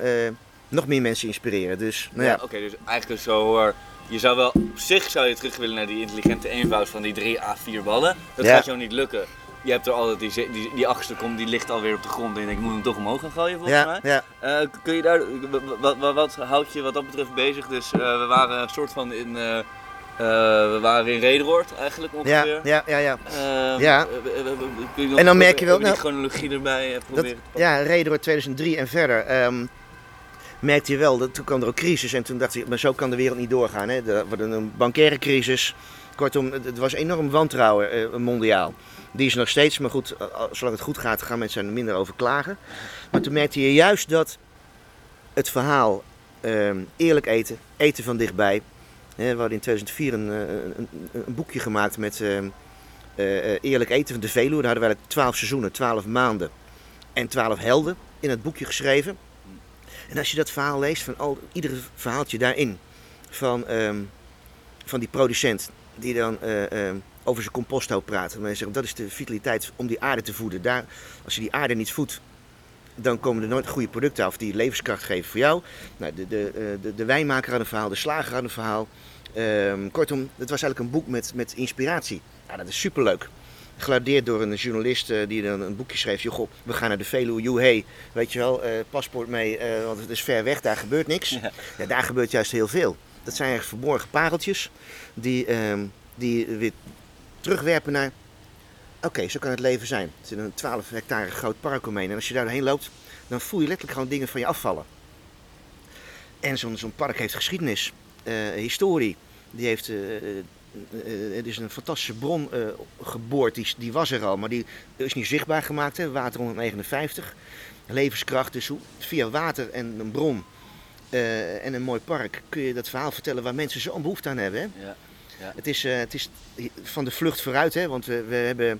nog meer mensen inspireren? Dus, nou Ja, ja, oké, dus eigenlijk zo hoor. Je zou wel, op zich zou je terug willen naar die intelligente eenvoud van die 3 à 4 ballen. Dat Ja. gaat jou niet lukken. Je hebt er altijd die, die, die achtste komt, die ligt alweer op de grond en je denkt, ik moet hem toch omhoog gaan gooien volgens ja, mij. ja. Eh, kun je daar, wat, wat, wat houdt je wat dat betreft bezig? Dus eh, we waren een soort van in, eh, we waren in Rederoord eigenlijk ongeveer. ja, ja, ja. Ja. En dan merk je wel- even die nou, chronologie erbij eh, Dat, proberen te ja, reden door 2003 en verder. ehm, merkte je wel, dat toen kwam er ook crisis en toen dacht ik, maar zo kan de wereld niet doorgaan. Hè. Er wordt een bankaire crisis. Kortom, het, was enorm wantrouwen eh, mondiaal. Die is nog steeds, maar goed, eh, zolang het goed gaat, gaan mensen er minder over klagen. Maar toen merkte je juist dat het verhaal ehm, eerlijk eten, eten van dichtbij. We hadden in 2004 een, eh, een, een, boekje gemaakt met ehm, eh, eh, eerlijk eten van de Veluwe. Daar hadden wij 12 seizoenen, 12 maanden en 12 helden in het boekje geschreven. En als je dat verhaal leest, van al, iedere verhaaltje daarin, van, ehm, van die producent die dan eh, ehm, over zijn composthoop praten. Maar zeggen, dat is de vitaliteit om die aarde te voeden. Daar, als je die aarde niet voedt, dan komen er nooit goede producten af die levenskracht geven voor jou. Nou, de, de, eh, de, de wijnmaker had een verhaal, de slager had een verhaal. Ehm, kortom, het was eigenlijk een boek met, met inspiratie. Ja, dat is superleuk. Gelardeerd door een journalist eh, die dan een boekje schreef. Joh, goh, we gaan naar de Veluwe, hey, weet je wel, eh, paspoort mee, eh, want het is ver weg, daar gebeurt niks. Ja. Ja, daar gebeurt juist heel veel. Dat zijn echt verborgen pareltjes die, ehm, die weer terugwerpen naar... Oké, zo kan het leven zijn. Het is een 12 hectare groot park omheen. En als je daar doorheen loopt, dan voel je letterlijk gewoon dingen van je afvallen. En zo'n zo'n park heeft geschiedenis, historie. Die heeft, het is een fantastische bron eh, geboord, die, die was er al, maar die is niet zichtbaar gemaakt. Hè? Water 159, levenskracht. Dus hoe, via water en een bron eh, en een mooi park kun je dat verhaal vertellen waar mensen zo'n behoefte aan hebben. Hè? Ja. Het, is, eh, het is van de vlucht vooruit, hè? want we, we, hebben,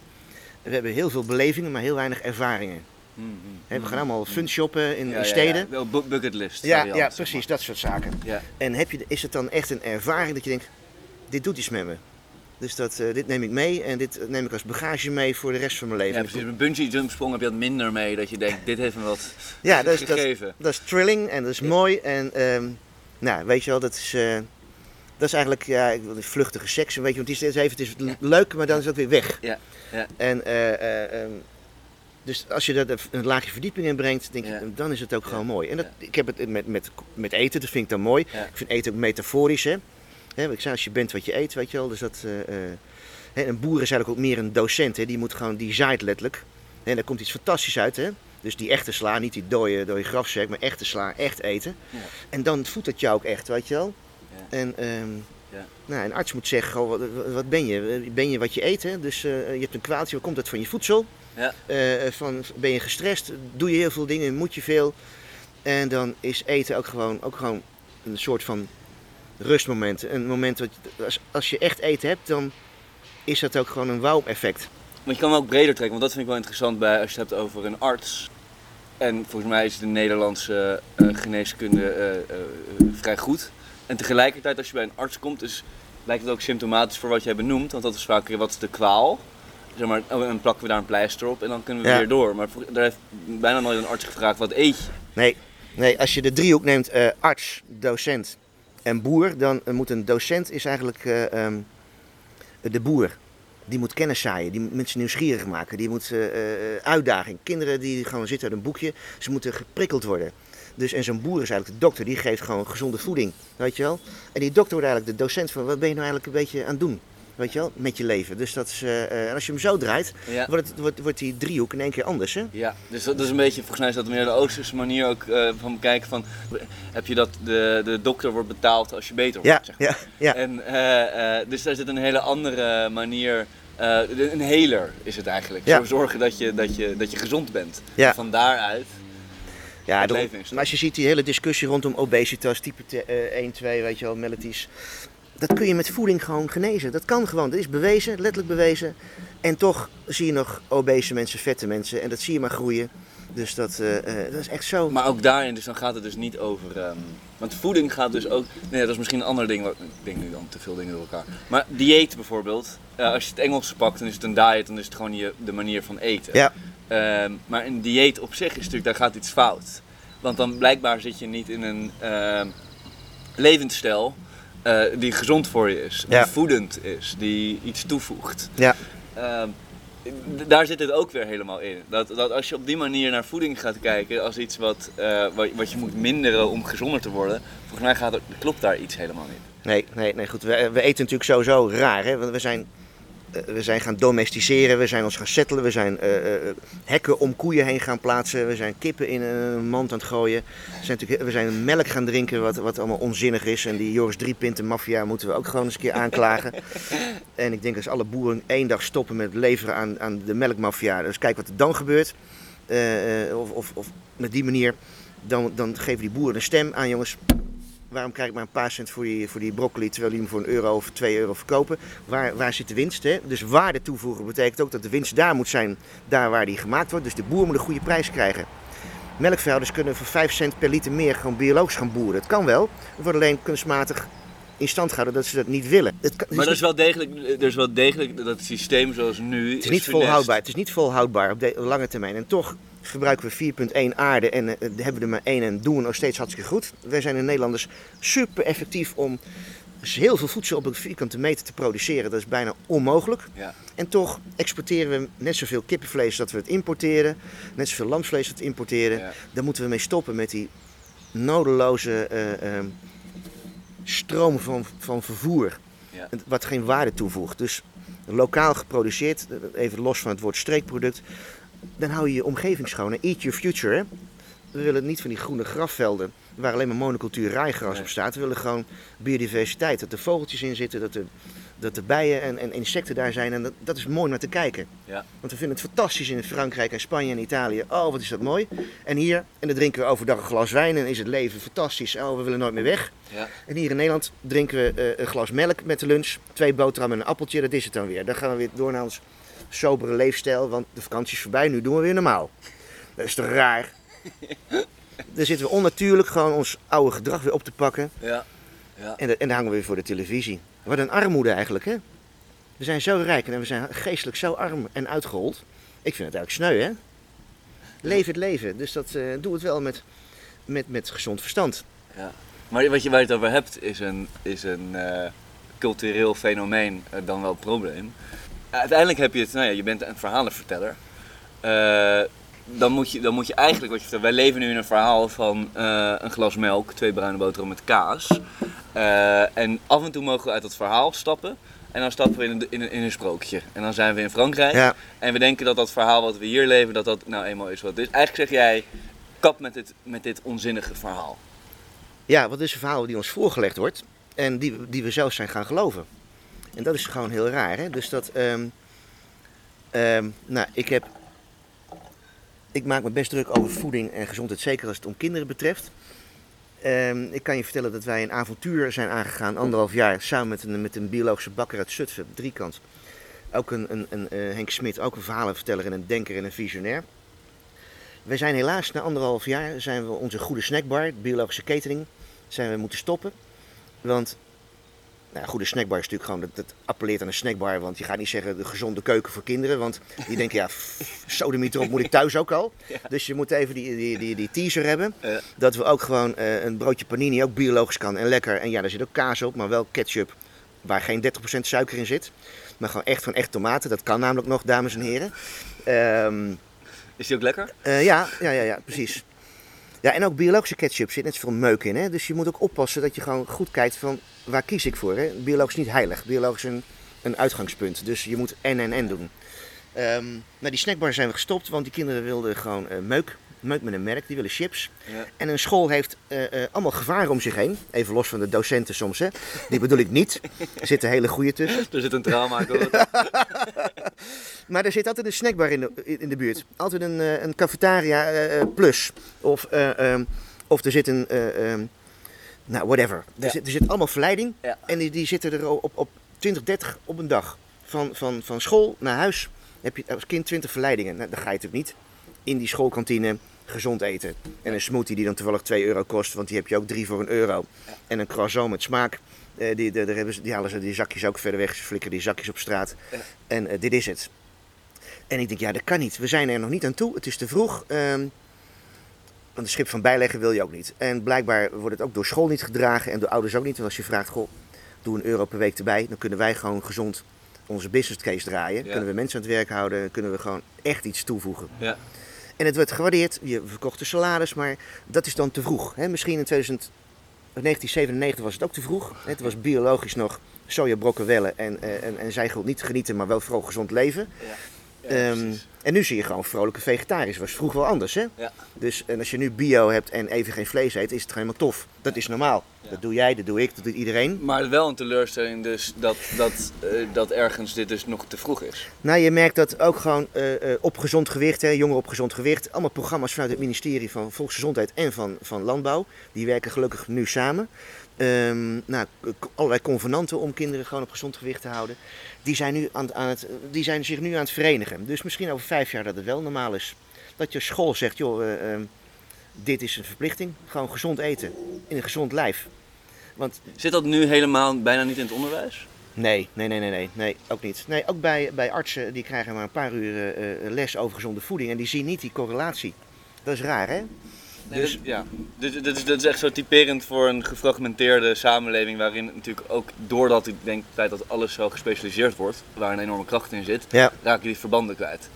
we hebben heel veel belevingen, maar heel weinig ervaringen. Mhm. Hè, we gaan allemaal fun shoppen in, Ja, in ja, steden. Ja, bu- bucketlist. Ja, ja, precies, dat soort zaken. Ja. En heb je, is het dan echt een ervaring dat je denkt, dit doet iets met me. Dus dat, eh, dit neem ik mee en dit neem ik als bagage mee voor de rest van mijn Ja, leven. precies. Met bungee jump sprong heb je dat minder mee. Dat je denkt, dit heeft me wat Ja, dat is, dat, gegeven. dat is thrilling en dat is mooi. En ehm, nou, weet je wel, dat is, eh, dat is eigenlijk ja, vluchtige seks. Weet je, want het is, even, het is leuk, maar dan is het weer weg. Ja, ja. En eh, eh, ehm, dus als je dat een laagje verdieping in brengt, denk Ja. ik, dan is het ook Ja. gewoon mooi. En dat, Ja. ik heb het met, met, met eten, dat vind ik dan mooi. Ja. Ik vind eten ook metaforisch, hè. Hè ik zei, als je bent wat je eet, weet je wel. Dus dat, eh, eh, hè, een boer is eigenlijk ook meer een docent, hè. Die moet gewoon, die zaait letterlijk. En daar komt iets fantastisch uit, hè. Dus die echte sla, niet die dode, dode grafzerk, maar echte sla, echt eten. Ja. En dan voedt het jou ook echt, weet je wel. Ja. En ehm, Ja. nou, een arts moet zeggen, goh, wat, wat ben je? Ben je wat je eet, hè? Dus eh, je hebt een kwaaltje, wat komt dat van je voedsel? Ja. Van, ben je gestrest? Doe je heel veel dingen? Moet je veel? En dan is eten ook gewoon, ook gewoon een soort van rustmoment. Een moment dat je- als, als je echt eten hebt, dan is dat ook gewoon een wow-effect. Maar je kan hem ook breder trekken, want dat vind ik wel interessant bij als je het hebt over een arts. En volgens mij is de Nederlandse eh, geneeskunde eh, eh, vrij goed. En tegelijkertijd als je bij een arts komt, is, lijkt het ook symptomatisch voor wat jij benoemt. Want dat is vaak weer wat is de kwaal. Zeg maar, oh, en dan plakken we daar een pleister op en dan kunnen we Ja. weer door. Maar daar heeft bijna nooit een arts gevraagd, wat eet je? Nee, nee als je de driehoek neemt, arts, docent en boer, dan eh, moet een docent is eigenlijk eh, ehm, de boer. Die moet kennis zaaien, die moet mensen nieuwsgierig maken, die moet eh, uitdaging. Kinderen die gewoon zitten uit een boekje, ze moeten geprikkeld worden. Dus, en zo'n boer is eigenlijk de dokter, die geeft gewoon gezonde voeding, weet je wel. En die dokter wordt eigenlijk de docent van, wat ben je nou eigenlijk een beetje aan het doen, weet je wel, met je leven. Dus dat is, eh, eh, en als je hem zo draait, Ja. wordt, het, wordt, wordt die driehoek in één keer anders, hè. Ja, dus dat, is een beetje, volgens mij is dat meer de Oosterse manier ook eh, van bekijken van, heb je dat de, de dokter wordt betaald als je beter wordt, Ja, zeg maar. ja, ja. En, dus daar zit een hele andere manier, een heler is het eigenlijk. Ja. Zo zorgen dat je, dat je, dat je gezond bent. Ja. Van daaruit, Ja, maar als je ziet die hele discussie rondom obesitas, type te- eh, 1, 2, weet je wel, mellitus. Dat kun je met voeding gewoon genezen. Dat kan gewoon. Dat is bewezen, letterlijk bewezen. En toch zie je nog obese mensen, vette mensen. En dat zie je maar groeien. Dus dat, eh, eh, dat is echt zo. Maar ook daarin, dus dan gaat het dus niet over. ehm, want voeding gaat dus ook. Nee, dat is misschien een ander ding. Wat, ik denk nu dan te veel dingen door elkaar. Maar dieet bijvoorbeeld. eh, als je het Engelse pakt, dan is het een diet, dan is het gewoon je, de manier van eten. Ja. Ehm, maar een dieet op zich is natuurlijk, daar gaat iets fout. Want dan blijkbaar zit je niet in een ehm, levensstijl eh, die gezond voor je is, die voedend is, die iets toevoegt. Ja. Ehm, daar zit het ook weer helemaal in. Dat, dat als je op die manier naar voeding gaat kijken als iets wat, eh, wat, wat je moet minderen om gezonder te worden, volgens mij gaat er, klopt daar iets helemaal niet. Nee, nee, nee, goed. We, we eten natuurlijk sowieso raar, hè. Want we zijn, we zijn gaan domesticeren, we zijn ons gaan settelen, we zijn eh, eh, hekken om koeien heen gaan plaatsen, we zijn kippen in een mand aan het gooien. We zijn, natuurlijk, we zijn melk gaan drinken, wat, wat allemaal onzinnig is. En die Joris Driepinten maffia moeten we ook gewoon eens een keer aanklagen. en ik denk als alle boeren één dag stoppen met leveren aan, aan de melkmafia, dus kijk wat er dan gebeurt. Eh, eh, of, of, of met die manier, dan, dan geven die boeren een stem aan, jongens. Waarom krijg ik maar een paar cent voor die, voor die broccoli terwijl die hem voor een euro of twee euro verkopen? Waar, waar zit de winst? Hè? Dus waarde toevoegen betekent ook dat de winst daar moet zijn, daar waar die gemaakt wordt. Dus de boer moet een goede prijs krijgen. Melkveehouders kunnen voor 5 cent per liter meer gewoon biologisch gaan boeren. Dat kan wel. Het wordt alleen kunstmatig in stand gehouden dat ze dat niet willen. Het kan- het Maar dat niet- is wel degelijk, is wel degelijk dat systeem zoals nu. Het is niet volhoudbaar. Het is niet volhoudbaar op de lange termijn. En toch gebruiken we 4.1 aarde en eh, hebben we er maar één en doen we nog steeds hartstikke goed. Wij zijn in Nederlanders super effectief om heel veel voedsel op een vierkante meter te produceren. Dat is bijna onmogelijk. Ja. En toch exporteren we net zoveel kippenvlees dat we het importeren. Net zoveel lamsvlees dat we importeren. Ja. Daar moeten we mee stoppen met die nodeloze ehm, stroom van, van vervoer. Ja. Wat geen waarde toevoegt. Dus lokaal geproduceerd, even los van het woord streekproduct. Dan hou je je omgeving schoon. Eat your future. Hè? We willen niet van die groene grafvelden waar alleen maar monocultuur Nee. op staat. We willen gewoon biodiversiteit. Dat er vogeltjes in zitten, dat er, dat er bijen en, en insecten daar zijn. En dat, dat is mooi naar te kijken. Ja. Want we vinden het fantastisch in Frankrijk en Spanje en Italië. Oh, wat is dat mooi. En hier, en dan drinken we overdag een glas wijn en is het leven fantastisch. Oh, we willen nooit meer weg. Ja. En hier in Nederland drinken we eh, een glas melk met de lunch. Twee boterhammen en een appeltje, dat is het dan weer. Dan gaan we weer door naar ons sobere leefstijl, want de vakantie is voorbij. Nu doen we weer normaal. Dat is toch raar? Dan zitten we onnatuurlijk gewoon ons oude gedrag weer op te pakken. Ja. Ja. En, de- en dan hangen we weer voor de televisie. Wat een armoede eigenlijk, hè? We zijn zo rijk en we zijn geestelijk zo arm en uitgehold. Ik vind het eigenlijk sneu, hè? Leef het leven. Dus dat, eh, doe het wel met, met, met gezond verstand. Ja. Maar wat je, waar je het over hebt is een, is een eh, cultureel fenomeen eh, dan wel probleem. Uiteindelijk heb je het, nou ja, je bent een verhalenverteller. Eh, dan, moet je, dan moet je eigenlijk wat je vertelt. Wij leven nu in een verhaal van eh, een glas melk, twee bruine boterhammen met kaas. Eh, en af en toe mogen we uit dat verhaal stappen. En dan stappen we in een, in een, in een sprookje. En dan zijn we in Frankrijk. Ja. En we denken dat dat verhaal wat we hier leven, dat dat nou eenmaal is wat het is. Eigenlijk zeg jij, kap met dit, met dit onzinnige verhaal. Ja, wat is een verhaal die ons voorgelegd wordt en die, die we zelf zijn gaan geloven. En dat is gewoon heel raar, hè? Dus dat, ehm, ehm, nou, ik heb, ik maak me best druk over voeding en gezondheid, zeker als het om kinderen betreft. Ehm, ik kan je vertellen dat wij een avontuur zijn aangegaan, anderhalf jaar, samen met een, met een biologische bakker uit Zutphen, driekant. Ook een, een, een eh, Henk Smit, ook een verhalenverteller en een denker en een visionair. We zijn helaas na anderhalf jaar zijn we onze goede snackbar, biologische catering, zijn we moeten stoppen. Want nou, een goede snackbar is natuurlijk gewoon, dat, dat appelleert aan een snackbar. Want je gaat niet zeggen de gezonde keuken voor kinderen. Want die denken, ja, sodemieter op moet ik thuis ook al. Dus je moet even die, die, die, die teaser hebben. Ja. Dat we ook gewoon eh, een broodje panini ook biologisch kan en lekker. En ja, daar zit ook kaas op, maar wel ketchup waar geen 30% suiker in zit. Maar gewoon echt van echt tomaten. Dat kan namelijk nog, dames en heren. Ehm Is die ook lekker? eh, ja, ja, ja, ja, precies. Ja, en ook biologische ketchup zit net zoveel meuk in. Hè? Dus je moet ook oppassen dat je gewoon goed kijkt van waar kies ik voor. Hè? Biologisch is niet heilig. Biologisch is een, een uitgangspunt. Dus je moet en en en doen. Ehm nou, die snackbar zijn we gestopt, want die kinderen wilden gewoon eh, meuk. Meuk met een merk, die willen chips. Ja. En een school heeft eh, eh, allemaal gevaren om zich heen. Even los van de docenten soms, hè. Die bedoel ik niet. Er zitten hele goede tussen. Er zit een trauma. Maar er zit altijd een snackbar in de, in de buurt. Altijd een, eh, een cafetaria plus. Of, eh, ehm, of er zit een. eh, ehm, nou, whatever. Er, zit, er zit allemaal verleiding. Ja. En die, die zitten er op, op 20, 30 op een dag. Van, van, van school naar huis heb je als kind 20 verleidingen. Nou, dan ga je natuurlijk niet in die schoolkantine gezond eten. En een smoothie die dan toevallig 2 euro kost, want die heb je ook 3 voor een euro. En een croissant met smaak. eh, die, daar hebben ze, die halen ze die zakjes ook verder weg. Ze flikkeren die zakjes op straat. En eh, dit is het. En ik denk, ja, dat kan niet. We zijn er nog niet aan toe. Het is te vroeg. ehm, want een schip van bijleggen wil je ook niet. En blijkbaar wordt het ook door school niet gedragen en door ouders ook niet. Want als je vraagt, goh, doe een euro per week erbij. Dan kunnen wij gewoon gezond onze business case draaien. Ja. Kunnen we mensen aan het werk houden. Kunnen we gewoon echt iets toevoegen. Ja. En het werd gewaardeerd. Je verkocht de salades, maar dat is dan te vroeg. Hè? Misschien in 2000, 1997 was het ook te vroeg. Het was biologisch nog sojabrokkenwellen en, eh, en, en zij niet genieten, maar wel vooral gezond leven. Ja, Ehm, en nu zie je gewoon vrolijke vegetariërs. was vroeger wel anders, hè? Ja. Dus en als je nu bio hebt en even geen vlees eet, is het gewoon helemaal tof. Dat is normaal. Ja. Dat doe jij, dat doe ik, dat doet iedereen. Maar wel een teleurstelling dus dat, dat, eh, dat ergens dit dus nog te vroeg is. Nou, je merkt dat ook gewoon eh, op gezond gewicht, hè, jongeren op gezond gewicht, allemaal programma's vanuit het ministerie van Volksgezondheid en van, van Landbouw, die werken gelukkig nu samen. Ehm, nou, allerlei convenanten om kinderen gewoon op gezond gewicht te houden. Die zijn, nu aan, aan het, die zijn zich nu aan het verenigen. Dus misschien over vijf jaar dat het wel normaal is. Dat je school zegt, joh, eh, ehm, dit is een verplichting. Gewoon gezond eten in een gezond lijf. Want Zit dat nu helemaal bijna niet in het onderwijs? Nee, nee, nee, nee, nee, nee, ook niet. Nee, ook bij, bij artsen, die krijgen maar een paar uur eh, les over gezonde voeding en die zien niet die correlatie. Dat is raar, hè? Nee, Dus- dat- ja. Dus, dat, is, dat is echt zo typerend voor een gefragmenteerde samenleving waarin natuurlijk ook doordat ik denk feit dat alles zo gespecialiseerd wordt, waar een enorme kracht in zit, Ja. raak je die verbanden kwijt.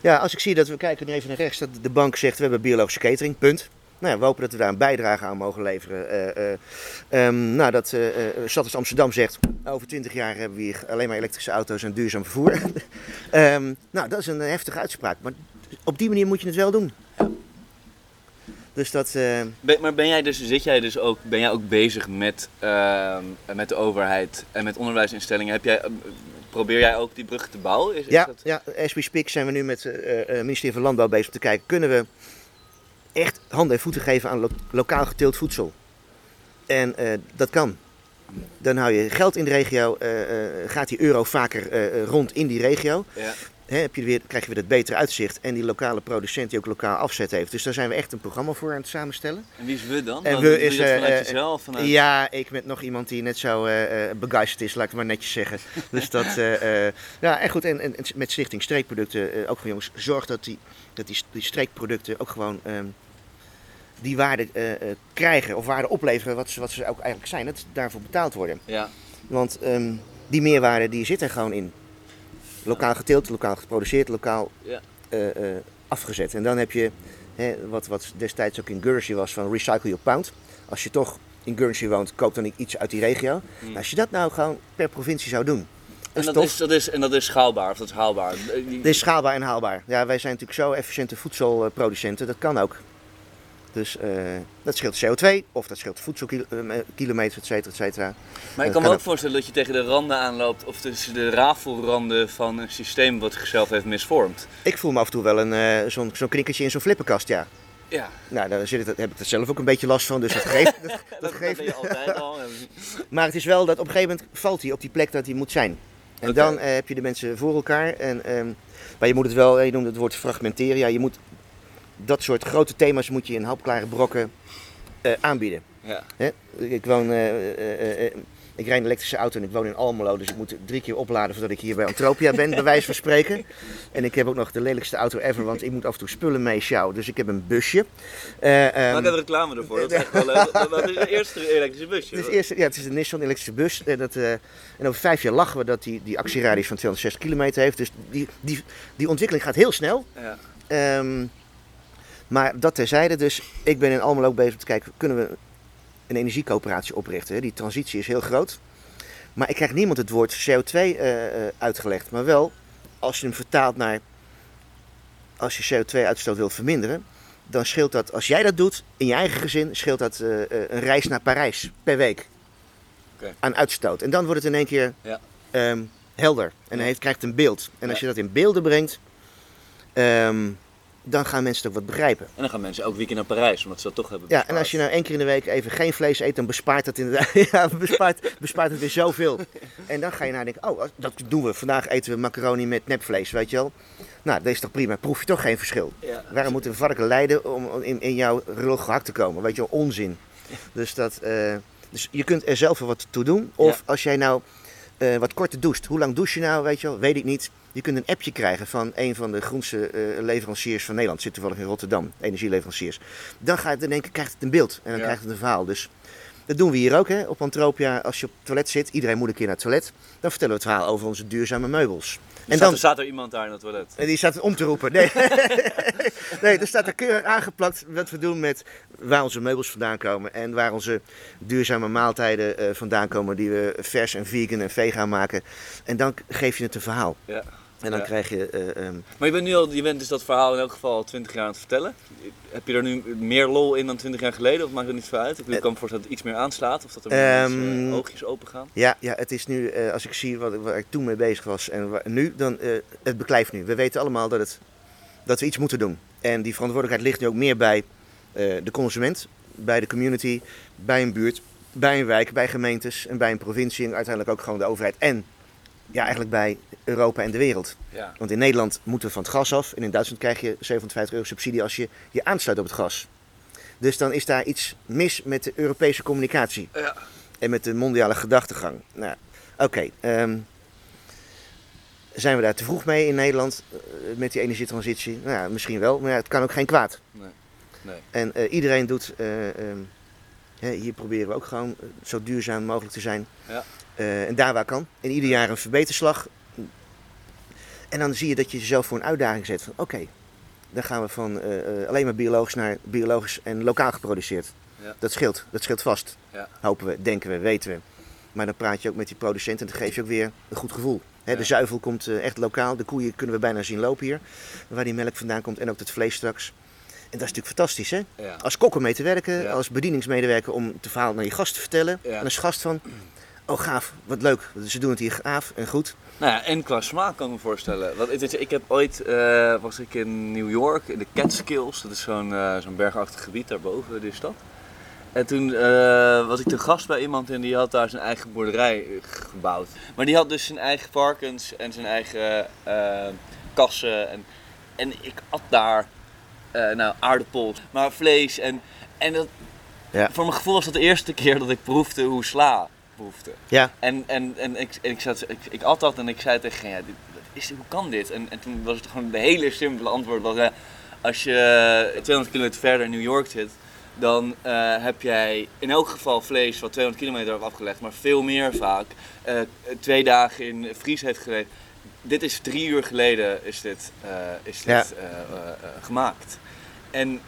Ja, als ik zie dat we kijken nu even naar rechts, dat de bank zegt we hebben biologische catering, punt. Nou, ja, we hopen dat we daar een bijdrage aan mogen leveren. Eh, ehm, nou, dat Stad als Amsterdam zegt, over 20 jaar hebben we hier alleen maar elektrische auto's en duurzaam vervoer. Ehm, nou, dat is een heftige uitspraak, maar op die manier moet je het wel doen. Dus dat, eh, Ben, maar ben jij dus, zit jij dus ook, ben jij ook bezig met, ehm, met de overheid en met onderwijsinstellingen? Heb jij, eh, probeer jij ook die brug te bouwen? Is, is Ja, dat- ja, as we speak zijn we nu met eh, het ministerie van Landbouw bezig om te kijken, kunnen we echt handen en voeten geven aan lo- lokaal geteeld voedsel? En dat kan. Dan hou je geld in de regio, gaat die euro vaker rond in die regio. ja. Hè, heb je weer, krijg je weer dat betere uitzicht en die lokale producent die ook lokaal afzet heeft. Dus daar zijn we echt een programma voor aan het samenstellen. En wie is we dan? En we is, eh, vanuit eh, jezelf? Vanuit... Ja, ik met nog iemand die net zo begeisterd is, laat ik het maar netjes zeggen. Dus dat, eh, ja, en goed, en, met Stichting Streekproducten ook van jongens, zorg dat die, dat die, die streekproducten ook gewoon ehm, die waarde krijgen of waarde opleveren wat ze, wat ze ook eigenlijk zijn. Dat daarvoor betaald worden. Ja. Want ehm, die meerwaarde die zit er gewoon in. Lokaal geteeld, lokaal geproduceerd, lokaal Ja. eh, eh, afgezet. En dan heb je hè, wat, wat destijds ook in Guernsey was van recycle your pound. Als je toch in Guernsey woont, koop dan iets uit die regio. Hmm. Als je dat nou gewoon per provincie zou doen. Dat En dat is, dat, is, en dat is schaalbaar, of dat is haalbaar. Dit is schaalbaar en haalbaar. Ja, wij zijn natuurlijk zo efficiënte voedselproducenten, dat kan ook. Dus eh, dat scheelt CO2 of dat scheelt voedselkilometers, et cetera, et cetera. Maar ik Dat kan me ook voorstellen dat je tegen de randen aanloopt, of tussen de rafelranden van een systeem wat zichzelf heeft misvormd. Ik voel me af en toe wel een, eh, zo'n knikkertje in zo'n flippenkast, ja. Ja, Nou, daar zit het, heb ik er zelf ook een beetje last van, dus dat geeft. dat, dat dat, geeft je altijd al. Maar het is wel dat op een gegeven moment valt hij op die plek dat hij moet zijn. En dan eh, heb je de mensen voor elkaar. En, ehm, maar je moet het wel, je noemde het woord fragmenteren. Ja, je moet dat soort grote thema's moet je in hapklare brokken eh, aanbieden. Ja. Hè? Ik woon, eh, eh, ik rijd een elektrische auto en ik woon in Almelo, dus ik moet drie keer opladen voordat ik hier bij Antropia ben, bij wijze van spreken. En ik heb ook nog de lelijkste auto ever, want ik moet af en toe spullen mee sjouwen, dus ik heb een busje. Eh, ehm, Maak even reclame ervoor, dat is echt wel leuk. Wat is het eerste elektrische busje? het is, eerst, ja, het is een Nissan elektrische bus. En, dat, en over vijf jaar lachen we dat die, die actieradius van 260 kilometer heeft. Dus die, die, die ontwikkeling gaat heel snel. Ja. Ehm, maar dat terzijde, dus ik ben in Almelo ook bezig om te kijken, kunnen we een energiecoöperatie oprichten? Die transitie is heel groot. Maar ik krijg niemand het woord CO2 eh, eh, uitgelegd. Maar wel, als je hem vertaalt naar, als je CO2-uitstoot wil verminderen, dan scheelt dat, als jij dat doet, in je eigen gezin, scheelt dat eh, een reis naar Parijs per week. Aan uitstoot. En dan wordt het in één keer Ja. ehm, helder. En heeft, krijgt een beeld. En als je dat in beelden brengt, ehm, dan gaan mensen het ook wat begrijpen. En dan gaan mensen elk weekend naar Parijs, omdat ze dat toch hebben Ja, en als je nou één keer in de week even geen vlees eet, dan bespaart het inderdaad ja, bespaart, bespaart het weer zoveel. En dan ga je nadenken, oh, dat doen we. Vandaag eten we macaroni met nepvlees, weet je wel. Nou, dat is toch prima. Proef je toch geen verschil. Ja. Waarom moet een varken lijden om in, in jouw rul gehakt te komen? Weet je wel, onzin. Dus, dat, eh, dus je kunt er zelf wel wat toe doen. Of Ja. als jij nou eh, wat korter doucht. Hoe lang douche je nou, weet je wel? Weet ik niet. Je kunt een appje krijgen van een van de groenste eh, leveranciers van Nederland. Zit toevallig in Rotterdam, energieleveranciers. Dan ga je denken, krijgt het een beeld. En dan Ja. krijgt het een verhaal. Dus dat doen we hier ook hè, op Antropia. Als je op het toilet zit, iedereen moet een keer naar het toilet. Dan vertellen we het verhaal over onze duurzame meubels. En dan, staat er iemand daar in het toilet. en die staat om te roepen. Nee, nee er staat er keurig aangeplakt wat we doen met waar onze meubels vandaan komen. En waar onze duurzame maaltijden eh, vandaan komen die we vers en vegan en vegan maken. En dan geef je het een verhaal. Ja. En dan Ja. krijg je... eh, ehm, Maar je bent nu al, je bent dus dat verhaal in elk geval al 20 jaar aan het vertellen. Heb je er nu meer lol in dan 20 jaar geleden? Of maakt het niet veel uit? Ik kan me voorstellen dat het iets meer aanslaat. Of dat er meer Ehm, eh, oogjes open gaan. ja, ja, het is nu, eh, als ik zie wat, waar ik toen mee bezig was en waar- nu, dan eh, het beklijft nu. We weten allemaal dat, het, dat we iets moeten doen. En die verantwoordelijkheid ligt nu ook meer bij eh, de consument, bij de community, bij een buurt, bij een wijk, bij gemeentes en bij een provincie en uiteindelijk ook gewoon de overheid. En ja, eigenlijk bij Europa en de wereld. Ja. Want in Nederland moeten we van het gas af en in Duitsland krijg je 57 euro subsidie als je je aansluit op het gas. Dus dan is daar iets mis met de Europese communicatie. Ja. En met de mondiale gedachtegang. Nou, oké. ehm, zijn we daar te vroeg mee in Nederland eh, met die energietransitie? Nou ja, misschien wel, maar ja, het kan ook geen kwaad. Nee. Nee. En eh, iedereen doet, eh, ehm, hier proberen we ook gewoon zo duurzaam mogelijk te zijn. Ja. Eh, en daar waar kan. En ieder jaar een verbeterslag. En dan zie je dat je jezelf voor een uitdaging zet van oké, dan gaan we van eh, eh, alleen maar biologisch naar biologisch en lokaal geproduceerd. Ja. Dat scheelt, dat scheelt vast. Ja. Hopen we, denken we, weten we. Maar dan praat je ook met die producent en dan geef je ook weer een goed gevoel. Ja. De zuivel komt echt lokaal, de koeien kunnen we bijna zien lopen hier. Waar die melk vandaan komt en ook het vlees straks. En dat is natuurlijk fantastisch hè. Als kok om mee te werken, als bedieningsmedewerker om het verhaal naar je gast te vertellen. En als gast van, oh gaaf, wat leuk. Ze doen het hier gaaf en goed. Nou ja, en qua smaak kan ik me voorstellen. Want weet je, ik heb ooit, eh, was ik in New York, in de Catskills. Dat is zo'n eh, zo'n bergachtig gebied daarboven de stad. En toen eh, was ik te gast bij iemand en die had daar zijn eigen boerderij gebouwd. Maar die had dus zijn eigen varkens en zijn eigen kassen. En, en ik at daar nou, aardappels, maar vlees. En, en dat, Ja. voor mijn gevoel was dat de eerste keer dat ik proefde hoe sla Ja, En, en, en ik, en ik, zat, ik, ik at dat en ik zei tegen hem, ja, dit, is, hoe kan dit? En, en toen was het gewoon de hele simpele antwoord. Was, ja, als je 200 kilometer verder in New York zit, dan eh, heb jij in elk geval vlees wat 200 kilometer heeft afgelegd, maar veel meer vaak. eh, twee dagen in vries heeft gelegen. Dit is drie uur geleden is dit, eh, is dit Ja. gemaakt. En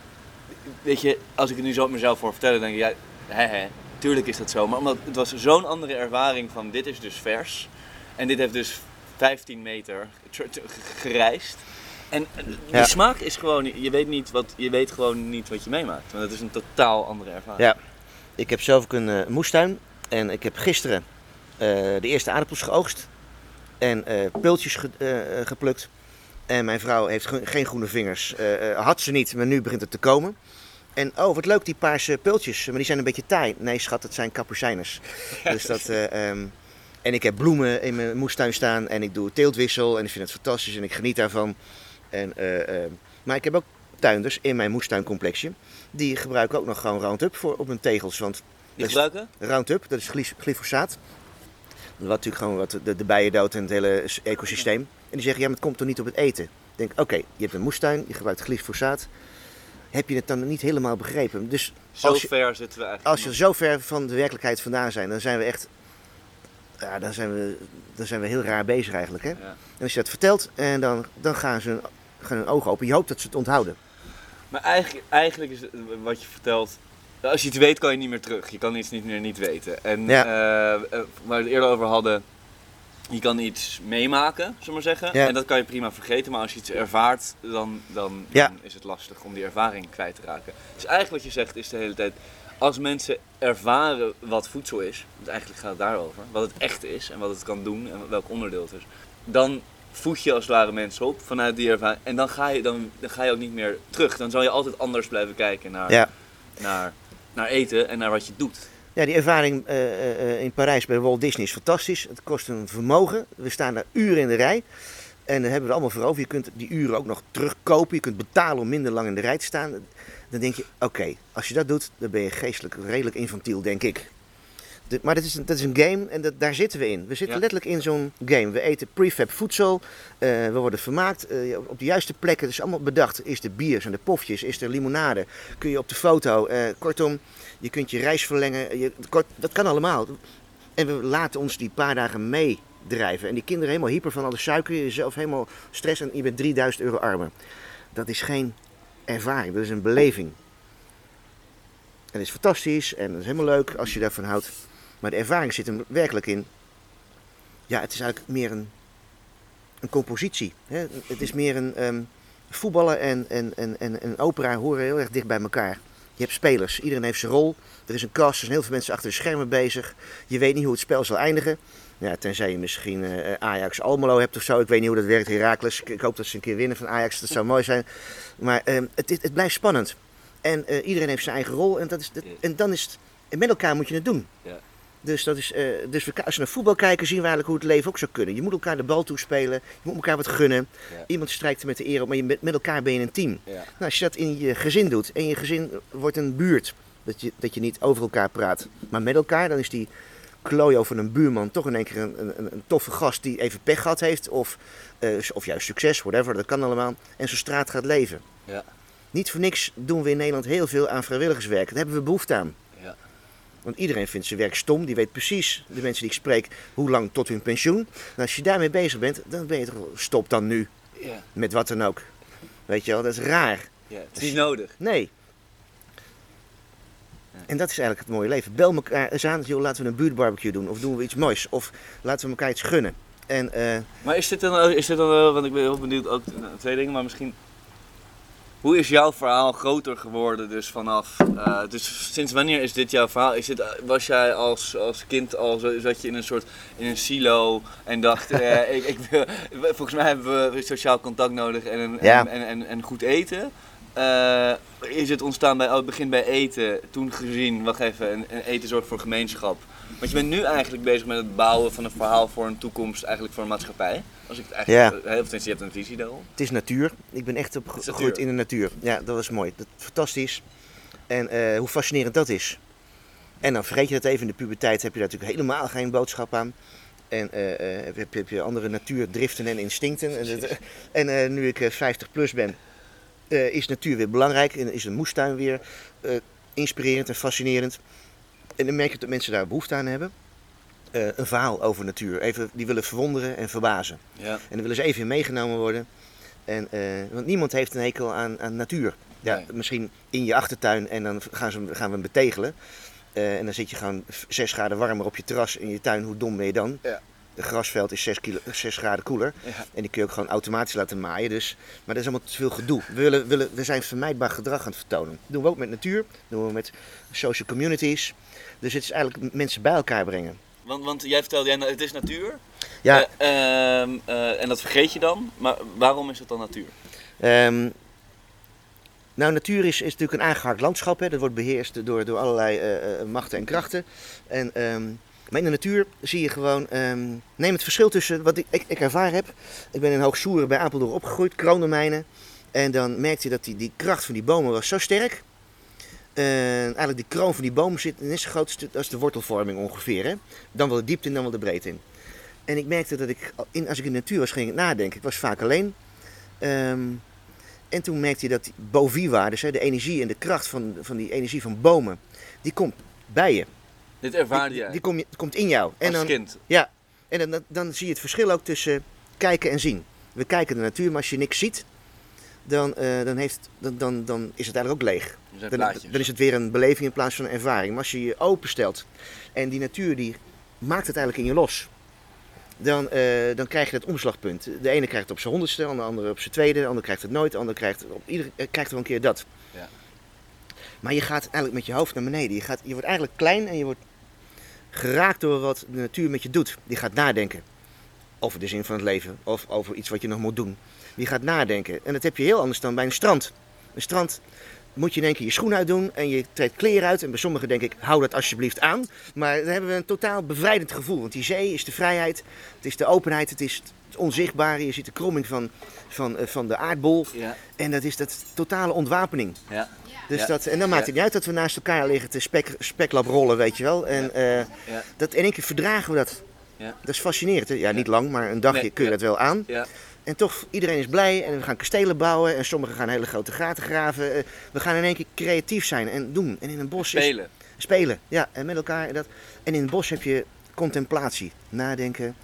weet je, als ik het nu zo op mezelf voor vertellen, denk ik, ja, hè, hè, tuurlijk is dat zo. Maar omdat het was zo'n andere ervaring van dit is dus vers. En dit heeft dus 15 meter gereisd. En eh, die Ja. smaak is gewoon, je weet, niet wat, je weet gewoon niet wat je meemaakt. Want het is een totaal andere ervaring. Ja. ik heb zelf ook een eh, moestuin. En ik heb gisteren eh, de eerste aardappels geoogst. En ge- eh, eh, geplukt. En mijn vrouw heeft ge- geen groene vingers. Had ze niet, maar nu begint het te komen. En oh, wat leuk die paarse pultjes. Maar die zijn een beetje taai. Nee schat, dat zijn kapucijners. Dus dat... eh, ehm, en ik heb bloemen in mijn moestuin staan. En ik doe teeltwissel. En ik vind het fantastisch. En ik geniet daarvan. En, eh, eh, maar ik heb ook tuinders in mijn moestuincomplexje. Die gebruiken ook nog gewoon Roundup voor op hun tegels. Want Die gebruiken? Roundup, dat is gly- glyfosaat. Wat natuurlijk gewoon wat de, de bijen doodt en het hele ecosysteem. En die zeggen, ja, maar het komt toch niet op het eten? Ik denk, oké, je hebt een moestuin, je gebruikt glyfosaat. Heb je het dan niet helemaal begrepen? Dus Zo je, ver zitten we eigenlijk. als je zo ver van de werkelijkheid vandaan zijn, dan zijn we echt... Ja, dan zijn we, dan zijn we heel raar bezig eigenlijk. Hè? Ja. En als je dat vertelt, en dan, dan gaan, ze hun, gaan hun ogen open. Je hoopt dat ze het onthouden. Maar eigenlijk, eigenlijk is wat je vertelt. Als je het weet, kan je niet meer terug. Je kan iets niet meer niet weten. En Ja. eh, eh, waar we het eerder over hadden. Je kan iets meemaken, zullen maar zeggen. Ja. En dat kan je prima vergeten. Maar als je iets ervaart, dan, dan, Ja. dan is het lastig om die ervaring kwijt te raken. Dus eigenlijk wat je zegt is de hele tijd. Als mensen ervaren wat voedsel is, want eigenlijk gaat het daarover, wat het echt is en wat het kan doen en welk onderdeel het is, dan voed je als het ware mensen op vanuit die ervaring. En dan ga je, dan, dan ga je ook niet meer terug. Dan zal je altijd anders blijven kijken naar, Ja. naar, naar eten en naar wat je doet. Ja, die ervaring eh, eh, eh, in Parijs bij Walt Disney is fantastisch. Het kost een vermogen. We staan daar uren in de rij. En dan hebben we er allemaal voor over. Je kunt die uren ook nog terugkopen. Je kunt betalen om minder lang in de rij te staan. Dan denk je, oké, als je dat doet, dan ben je geestelijk redelijk infantiel, denk ik. De- maar dat is, een, dat is een game en dat, daar zitten we in. We zitten Ja. letterlijk in zo'n game. We eten prefab voedsel, we worden vermaakt op de juiste plekken. Het is allemaal bedacht. Is er bier, zijn er pofjes, is er limonade? Kun je op de foto? kortom, je kunt je reis verlengen. Je, dat kan allemaal. En we laten ons die paar dagen meedrijven. En die kinderen helemaal hyper van alle suiker. Jezelf helemaal stress en je bent 3000 euro armer. Dat is geen ervaring, dat is een beleving. En dat is fantastisch en dat is helemaal leuk als je daarvan houdt. Maar de ervaring zit hem werkelijk in. Ja, het is eigenlijk meer een, een compositie. Hè? Het is meer een. ehm, voetballen en, en, en, en, en opera horen heel erg dicht bij elkaar. Je hebt spelers, iedereen heeft zijn rol. Er is een cast, er zijn heel veel mensen achter de schermen bezig. Je weet niet hoe het spel zal eindigen. Ja, tenzij je misschien eh, Ajax Almelo hebt of zo. Ik weet niet hoe dat werkt, Heracles. Ik, ik hoop dat ze een keer winnen van Ajax, dat zou mooi zijn. Maar ehm, het, het, het blijft spannend. En eh, iedereen heeft zijn eigen rol. En, dat is, dat- en dan is het, en met elkaar moet je het doen. Ja. Dus, dat is, eh, dus we, als we naar voetbal kijken, zien we eigenlijk hoe het leven ook zou kunnen. Je moet elkaar de bal toespelen, je moet elkaar wat gunnen. Ja. Iemand strijkt er met de eer op, maar je, met, met elkaar ben je een team. Ja. Nou, als je dat in je gezin doet en je gezin wordt een buurt Dat je, dat je niet over elkaar praat, maar met elkaar. Dan is die klojo van een buurman toch in één keer een, een, een toffe gast die even pech gehad heeft. Of, eh, of juist succes, whatever, dat kan allemaal. En zijn straat gaat leven. Ja. Niet voor niks doen we in Nederland heel veel aan vrijwilligerswerk. Daar hebben we behoefte aan. Want iedereen vindt zijn werk stom. Die weet precies, de mensen die ik spreek, hoe lang tot hun pensioen. En als je daarmee bezig bent, dan ben je toch wel, stop dan nu. Ja. Met wat dan ook. Weet je wel, dat is raar. ja. Het is niet nodig. Nee. En dat is eigenlijk het mooie leven. Bel elkaar eens aan, joh, laten we een buurtbarbecue doen. Of doen we iets moois. Of laten we elkaar iets gunnen. En eh, Maar is dit dan, is dit dan wel, want ik ben heel benieuwd ook twee dingen, maar misschien. Hoe is jouw verhaal groter geworden dus vanaf, eh, dus sinds wanneer is dit jouw verhaal? Is dit, was jij als, als kind al, zat je in een soort, in een silo en dacht, eh, ik, ik volgens mij hebben we sociaal contact nodig en, een, Ja. en, en, en, en goed eten. Eh, is het ontstaan bij, oh, het begin bij eten, toen gezien, wacht even, een, een eten zorgt voor gemeenschap. Want je bent nu eigenlijk bezig met het bouwen van een verhaal voor een toekomst, eigenlijk voor een maatschappij. Als ik het eigenlijk, heel veel je hebt een visie daarop. het is natuur. Ik ben echt is opgegroeid in de natuur. Ja, dat was mooi. Dat, fantastisch. En eh, hoe fascinerend dat is. En dan vergeet je dat even. In de puberteit heb je daar natuurlijk helemaal geen boodschap aan. En eh, eh, heb, je, heb je andere natuurdriften en instincten. En, dat- en nu ik eh, 50 plus ben, is natuur weer belangrijk. En is een moestuin weer inspirerend en fascinerend. En dan merk je dat mensen daar behoefte aan hebben. Eh, een verhaal over natuur. Even, die willen verwonderen en verbazen. Ja. En dan willen ze even in meegenomen worden. En, eh, want niemand heeft een hekel aan, aan natuur. Ja, Nee. Misschien in je achtertuin en dan gaan, ze, gaan we hem betegelen. Eh, en dan zit je gewoon 6 graden warmer op je terras in je tuin. Hoe dom ben je dan? Ja. De grasveld is 6, kilo, 6 graden koeler. Ja. En die kun je ook gewoon automatisch laten maaien. Dus, maar dat is allemaal te veel gedoe. We, willen, willen, we zijn vermijdbaar gedrag aan het vertonen. Dat doen we ook met natuur. Dat doen we met social communities. Dus het is eigenlijk mensen bij elkaar brengen. Want, want jij vertelde, jij, het is natuur. Ja, Eh, ehm, eh, en dat vergeet je dan. Maar waarom is het dan natuur? Ehm, nou, natuur is, is natuurlijk een aangehakt landschap. Hè. Dat wordt beheerst door, door allerlei eh, machten en krachten. En, ehm, maar in de natuur zie je gewoon... neem het verschil tussen wat ik, ik, ik ervaar heb. Ik ben in Hoogsoeren bij Apeldoorn opgegroeid, kroondomeinen. En dan merkte je dat die, die kracht van die bomen was zo sterk. En eigenlijk die kroon van die boom zit net zo groot als de, als de wortelvorming ongeveer. Hè. Dan wel de diepte en dan wel de breedte in. En ik merkte dat ik, in, als ik in de natuur was, ging ik nadenken. Ik was vaak alleen. Ehm, en toen merkte je dat die hè, de energie en de kracht van, van die energie van bomen, die komt bij je. Dit ervaarde Die, jij die kom je, komt in jou. En als dan, kind. ja, en dan, dan, dan zie je het verschil ook tussen kijken en zien. We kijken de natuur, maar als je niks ziet, dan, eh, dan, heeft, dan, dan, dan is het eigenlijk ook leeg. Er Dan, dan is het weer een beleving in plaats van een ervaring. Maar als je je openstelt en die natuur die maakt het eigenlijk in je los. Dan, eh, dan krijg je dat omslagpunt. De ene krijgt het op zijn honderdste, de andere op zijn tweede, de ander krijgt het nooit, de ander krijgt, op ieder, eh, krijgt wel een keer dat. Ja. Maar je gaat eigenlijk met je hoofd naar beneden. Je, gaat, je wordt eigenlijk klein en je wordt geraakt door wat de natuur met je doet. Die gaat nadenken over de zin van het leven of over iets wat je nog moet doen. Die gaat nadenken. En dat heb je heel anders dan bij een strand. Een strand moet je in één keer je schoen uitdoen en je trekt kleren uit. En bij sommigen denk ik, hou dat alsjeblieft aan. Maar dan hebben we een totaal bevrijdend gevoel. Want die zee is de vrijheid, het is de openheid, het is het onzichtbare. Je ziet de kromming van, van, eh, van de aardbol. Ja. En dat is dat totale ontwapening. Ja. Dus Ja. dat, en dan maakt Ja. het niet uit dat we naast elkaar liggen te spek, speklap rollen, weet je wel. En eh, dat, in één keer verdragen we dat. Ja. Dat is fascinerend. Hè? Ja, niet lang, maar een dagje Nee, kun je dat wel aan. En toch, iedereen is blij en we gaan kastelen bouwen en sommigen gaan hele grote gaten graven. Eh, We gaan in één keer creatief zijn en doen. En in een bos is- Spelen. spelen, ja, en met elkaar. En, dat. en in het bos heb je contemplatie, nadenken.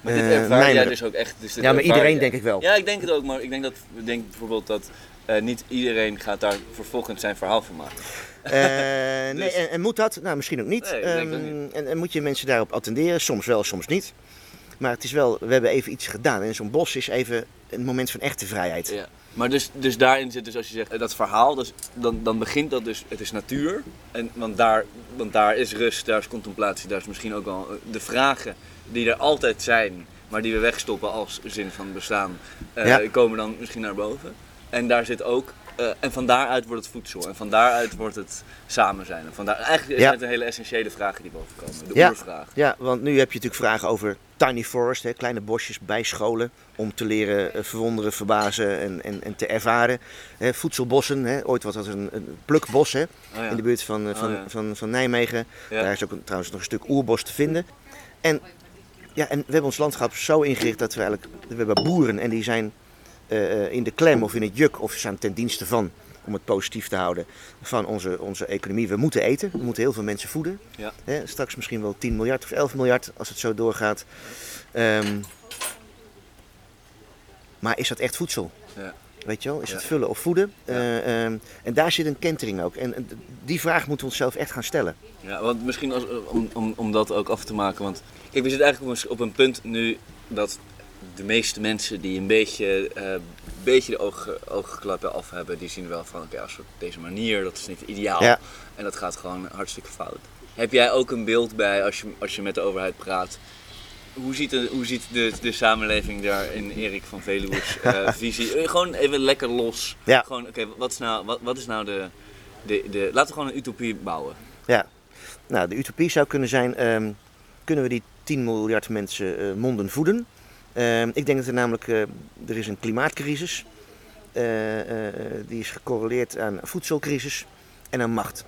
Maar dit eh, ervaar jij dus ook echt. Dus Ja, maar iedereen je- denk ik wel. Ja, ik denk het ook, maar ik denk dat denk bijvoorbeeld dat eh, niet iedereen gaat daar vervolgens zijn verhaal van maken. Nee, Dus- en, en moet dat? Nou, misschien ook niet. Nee, Ehm, en, en moet je mensen daarop attenderen? Soms wel, soms niet. Maar het is wel, we hebben even iets gedaan. En zo'n bos is even een moment van echte vrijheid. Ja. Maar dus, dus daarin zit dus als je zegt eh, dat verhaal, dus, dan, dan begint dat dus, het is natuur. En, want, daar, want daar is rust, daar is contemplatie, daar is misschien ook wel eh, de vragen die er altijd zijn, maar die we wegstoppen als zin van bestaan, eh, Ja. komen dan misschien naar boven. En daar zit ook en van daaruit wordt het voedsel. En van daaruit wordt het samen zijn. En van daar, eigenlijk Ja. zijn het een hele essentiële vragen die boven komen. De Ja. oervraag. Ja, want nu heb je natuurlijk vragen over tiny forest, hè, kleine bosjes bij scholen. Om te leren eh, verwonderen, verbazen en, en, en te ervaren. Hè, voedselbossen, hè, ooit was dat een, een plukbos hè, Oh ja. in de buurt van, eh, van, Oh ja. van, van Nijmegen. Ja. Daar is ook een- trouwens nog een stuk oerbos te vinden. En, ja, en we hebben ons landschap zo ingericht dat we eigenlijk... We hebben boeren en die zijn eh, in de klem of in het juk of ze zijn ten dienste van... Om het positief te houden van onze, onze economie. We moeten eten, we moeten heel veel mensen voeden. Ja. Hè, straks misschien wel 10 miljard of 11 miljard als het zo doorgaat. Ehm, maar is dat echt voedsel? Ja. Weet je wel, is Ja. het vullen of voeden? Ja. Eh, ehm, en daar zit een kentering ook. En die vraag moeten we onszelf echt gaan stellen. Ja, want misschien als, om, om, om dat ook af te maken. Want kijk, we zitten eigenlijk op een, op een punt nu dat de meeste mensen die een beetje, eh, beetje de oogklappen af hebben, die zien wel van oké, als we op deze manier, dat is niet ideaal. Ja. En dat gaat gewoon hartstikke fout. Heb jij ook een beeld bij als je, als je met de overheid praat? Hoe ziet, de, hoe ziet de, de samenleving daar in Erik van Veluwe's eh, visie? Eh, gewoon even lekker los. Ja. Gewoon, oké, wat is nou, wat, wat is nou de, de, de... Laten we gewoon een utopie bouwen. Ja. Nou, de utopie zou kunnen zijn: ehm, kunnen we die 10 miljard mensen eh, monden voeden? Ehm, ik denk dat er namelijk eh, er is een klimaatcrisis. Eh, eh, die is gecorreleerd aan voedselcrisis en aan macht.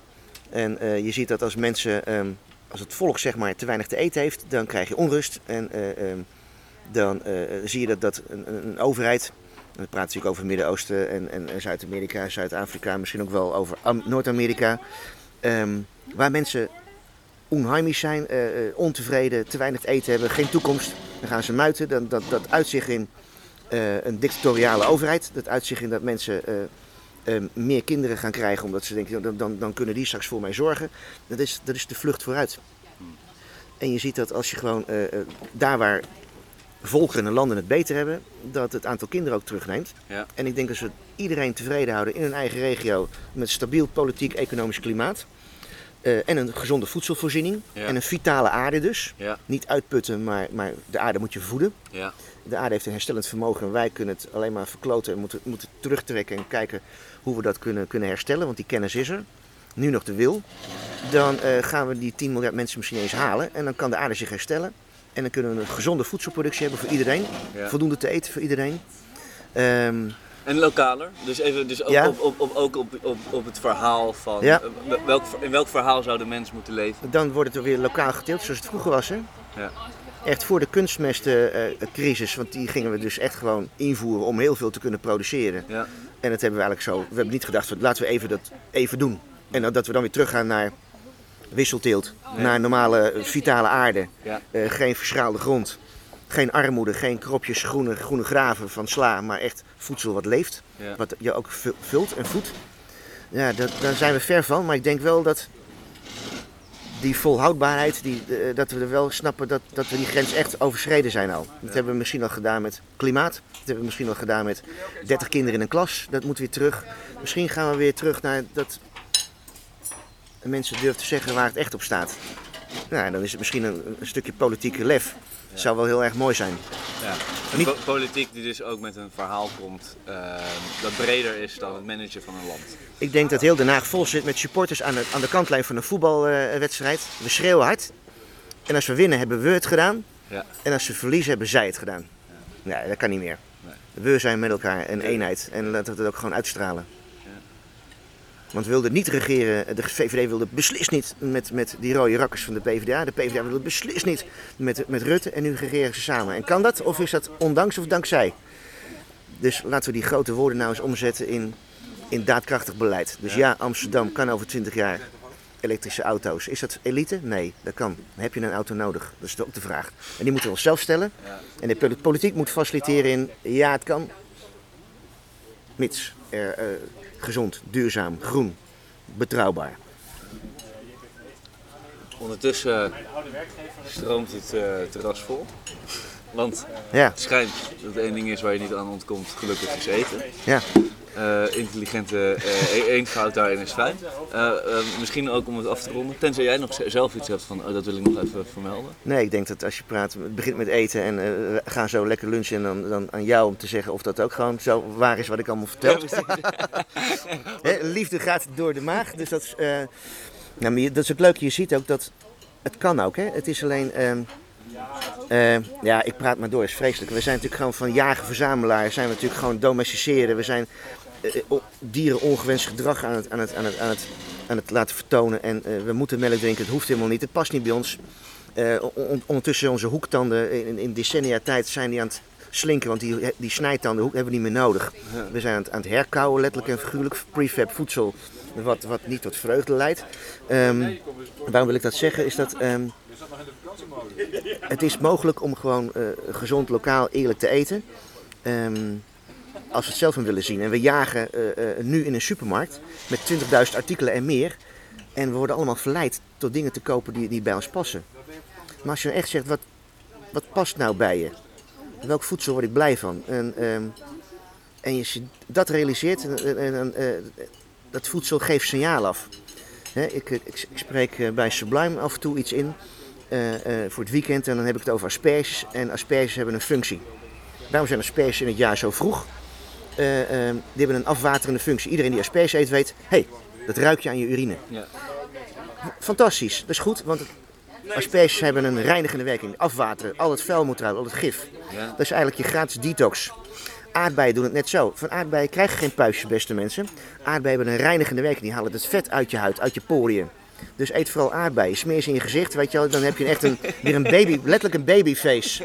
En je ziet dat als mensen, ehm, als het volk zeg maar te weinig te eten heeft, dan krijg je onrust. En eh, ehm, dan zie je dat, dat een, een- overheid, we praten natuurlijk over Midden-Oosten en, en, Zuid-Amerika, Zuid-Afrika, misschien ook wel over Am- Noord-Amerika, waar mensen onheimisch zijn, eh, eh, ontevreden, te weinig te eten hebben, geen toekomst. Dan gaan ze muiten. Dan, dat, dat uit zich in eh, een dictatoriale overheid. Dat uit zich in dat mensen meer kinderen gaan krijgen omdat ze denken, dan, dan, dan kunnen die straks voor mij zorgen. Dat is, dat is de vlucht vooruit. En je ziet dat als je gewoon daar waar volkeren en landen het beter hebben, dat het aantal kinderen ook terugneemt. Ja. En ik denk dat we iedereen tevreden houden in hun eigen regio met stabiel politiek, economisch klimaat. Eh, en een gezonde voedselvoorziening. Ja. En een vitale aarde dus. Ja, Niet uitputten, maar, maar de aarde moet je voeden. ja, De aarde heeft een herstellend vermogen en wij kunnen het alleen maar verkloten en moeten, moeten terugtrekken en kijken hoe we dat kunnen, kunnen herstellen, want die kennis is er. Nu nog de wil. Dan eh, gaan we die 10 miljard mensen misschien eens halen en dan kan de aarde zich herstellen. En dan kunnen we een gezonde voedselproductie hebben voor iedereen. Voldoende te eten voor iedereen. Ehm, En lokaler? Dus, even, dus ook, Ja. op, op, op, ook op, op, op het verhaal van Ja. eh, welk, in welk verhaal zou de mens moeten leven? dan wordt het er weer lokaal geteeld zoals het vroeger was. Hè? Ja. Echt voor de kunstmestencrisis, want die gingen we dus echt gewoon invoeren om heel veel te kunnen produceren. Ja, En dat hebben we eigenlijk zo. We hebben niet gedacht, van, laten we even dat even doen. En dat- we dan weer teruggaan naar wisselteelt. Naar normale eh, vitale aarde. ja, Eh, geen verschraalde grond. Geen armoede, geen kropjes groene, groene graven van sla, maar echt voedsel wat leeft. ja. Wat je ook vul- vult en voedt. Ja, dat, daar zijn we ver van. Maar ik denk wel dat die volhoudbaarheid, die, eh, dat we er wel snappen dat, dat we die grens echt overschreden zijn al. Dat hebben we misschien al gedaan met klimaat. Dat hebben we misschien al gedaan met 30 kinderen in een klas. Dat moet weer terug. Misschien gaan we weer terug naar dat mensen durven te zeggen waar het echt op staat. Nou, dan is het misschien een, een stukje politieke lef. Zou wel heel erg mooi zijn. ja. Een po- politiek die dus ook met een verhaal komt eh, dat breder is dan het managen van een land. Ik denk dat heel Den Haag vol zit met supporters aan de, aan de kantlijn van een voetbalwedstrijd. we schreeuwen hard. En als we winnen, hebben we het gedaan. Ja. En als ze verliezen, hebben zij het gedaan. Ja, dat kan niet meer. Nee. We zijn met elkaar een eenheid. En laten we dat ook gewoon uitstralen. Want we wilden niet regeren, de VVD wilde beslist niet met, met die rode rakkers van de PvdA. De PvdA wilde beslist niet met, met Rutte. En nu regeren ze samen. En kan dat? Of is dat ondanks of dankzij? Dus laten we die grote woorden nou eens omzetten in, in daadkrachtig beleid. Dus ja, Amsterdam kan over 20 jaar elektrische auto's. Is dat elite? Nee, dat kan. Heb je een auto nodig. Dat is ook de vraag. En die moeten we onszelf stellen. En de pol- politiek moet faciliteren in ja, het kan. Mits gezond, duurzaam, groen, betrouwbaar. Ondertussen stroomt het eh, terras vol. Want Ja, het schijnt dat één ding is waar je niet aan ontkomt, gelukkig is eten. ja. Eh, intelligente uh, fout daarin is fijn. Uh, misschien ook om het af te ronden, tenzij jij nog zelf iets hebt van oh, dat wil ik nog even vermelden. Nee, ik denk dat als je praat, het begint met eten en we gaan zo lekker lunchen en dan, dan, aan jou om te zeggen of dat ook gewoon zo waar is wat ik allemaal vertel. Ja, liefde gaat door de maag, dus dat is, nou, dat is ook leuk. Je ziet ook dat het kan ook. Hè? Het is alleen... Ehm, uh, ja, ik praat maar door, is vreselijk. We zijn natuurlijk gewoon van jager-verzamelaar, zijn we natuurlijk gewoon domesticeren. We zijn uh, dieren ongewenst gedrag aan het, aan, het, aan, het, aan, het, aan het laten vertonen. En uh, we moeten melk drinken, het hoeft helemaal niet, het past niet bij ons. On, ondertussen onze hoektanden in, in, decennia tijd zijn die aan het slinken, want die, die snijtanden hebben we niet meer nodig. We zijn aan het, aan het herkauwen, letterlijk en figuurlijk, prefab voedsel, wat, wat niet tot vreugde leidt. Um, waarom wil ik dat zeggen, is dat... Um, het is mogelijk om gewoon gezond, lokaal, eerlijk te eten. Um, als we het zelf willen zien. En we jagen uh, uh, nu in een supermarkt met 20.000 artikelen en meer. En we worden allemaal verleid tot dingen te kopen die, die bij ons passen. Maar als je echt zegt, wat, wat past nou bij je? Welk voedsel word ik blij van? En, um, en je dat realiseert, en, en dat voedsel geeft signaal af. Ik, ik, ik, spreek bij Sublime af en toe iets in. Voor het weekend. En dan heb ik het over asperges. En asperges hebben een functie. Waarom zijn asperges in het jaar zo vroeg? Uh, die hebben een afwaterende functie. Iedereen die asperges eet weet, hé, hey, dat ruik je aan je urine. Ja. Fantastisch, dat is goed, want asperges hebben een reinigende werking. Afwateren, al het vuil moet eruit, al het gif. Ja. Dat is eigenlijk je gratis detox. Aardbeien doen het net zo. Van aardbeien krijg je geen puistjes, beste mensen. Aardbeien hebben een reinigende werking. Die halen het vet uit je huid, uit je poriën. Dus eet vooral aardbeien. Smeer ze in je gezicht, weet je wel. Dan heb je echt een, weer een baby, letterlijk een babyface.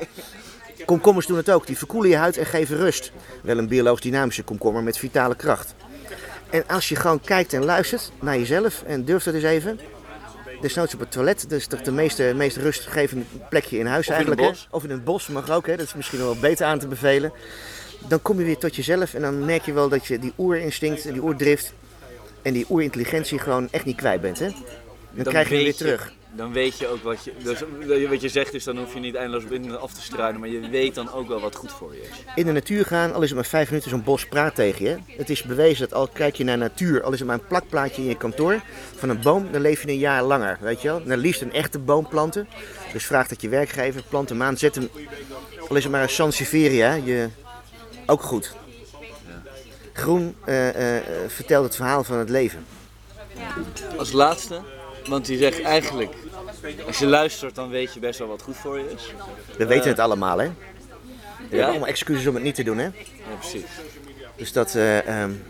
Komkommers doen het ook. Die verkoelen je huid en geven rust. Wel een biologisch dynamische komkommer met vitale kracht. En als je gewoon kijkt en luistert naar jezelf en durft het eens even. Desnoods op het toilet, dat is toch de meeste, meest rustgevende plekje in huis of eigenlijk. In. Of in een bos mag ook, hè? dat is misschien wel beter aan te bevelen. Dan kom je weer tot jezelf en dan merk je wel dat je die oerinstinct en die oerdrift en die oerintelligentie gewoon echt niet kwijt bent. Hè? dan, krijg je hem weer terug. Dan weet je ook wat je. Dus wat je zegt is, dan hoef je niet eindeloos op internet af te struinen, maar je weet dan ook wel wat goed voor je is. In de natuur gaan, al is het maar vijf minuten, zo'n bos praat tegen je. Het is bewezen dat al kijk je naar natuur, al is het maar een plakplaatje in je kantoor van een boom, dan leef je een jaar langer, weet je wel. Dan liefst een echte boom planten. Dus vraag dat je werkgever, plant hem aan, zet hem, al is het maar een Sansevieria, je, ook goed. Groen uh, uh, vertelt het verhaal van het leven. Als laatste, want die zegt eigenlijk, als je luistert dan weet je best wel wat goed voor je is. We weten het allemaal hè. We hebben allemaal excuses om het niet te doen hè. Ja precies. Dus dat, uh, um,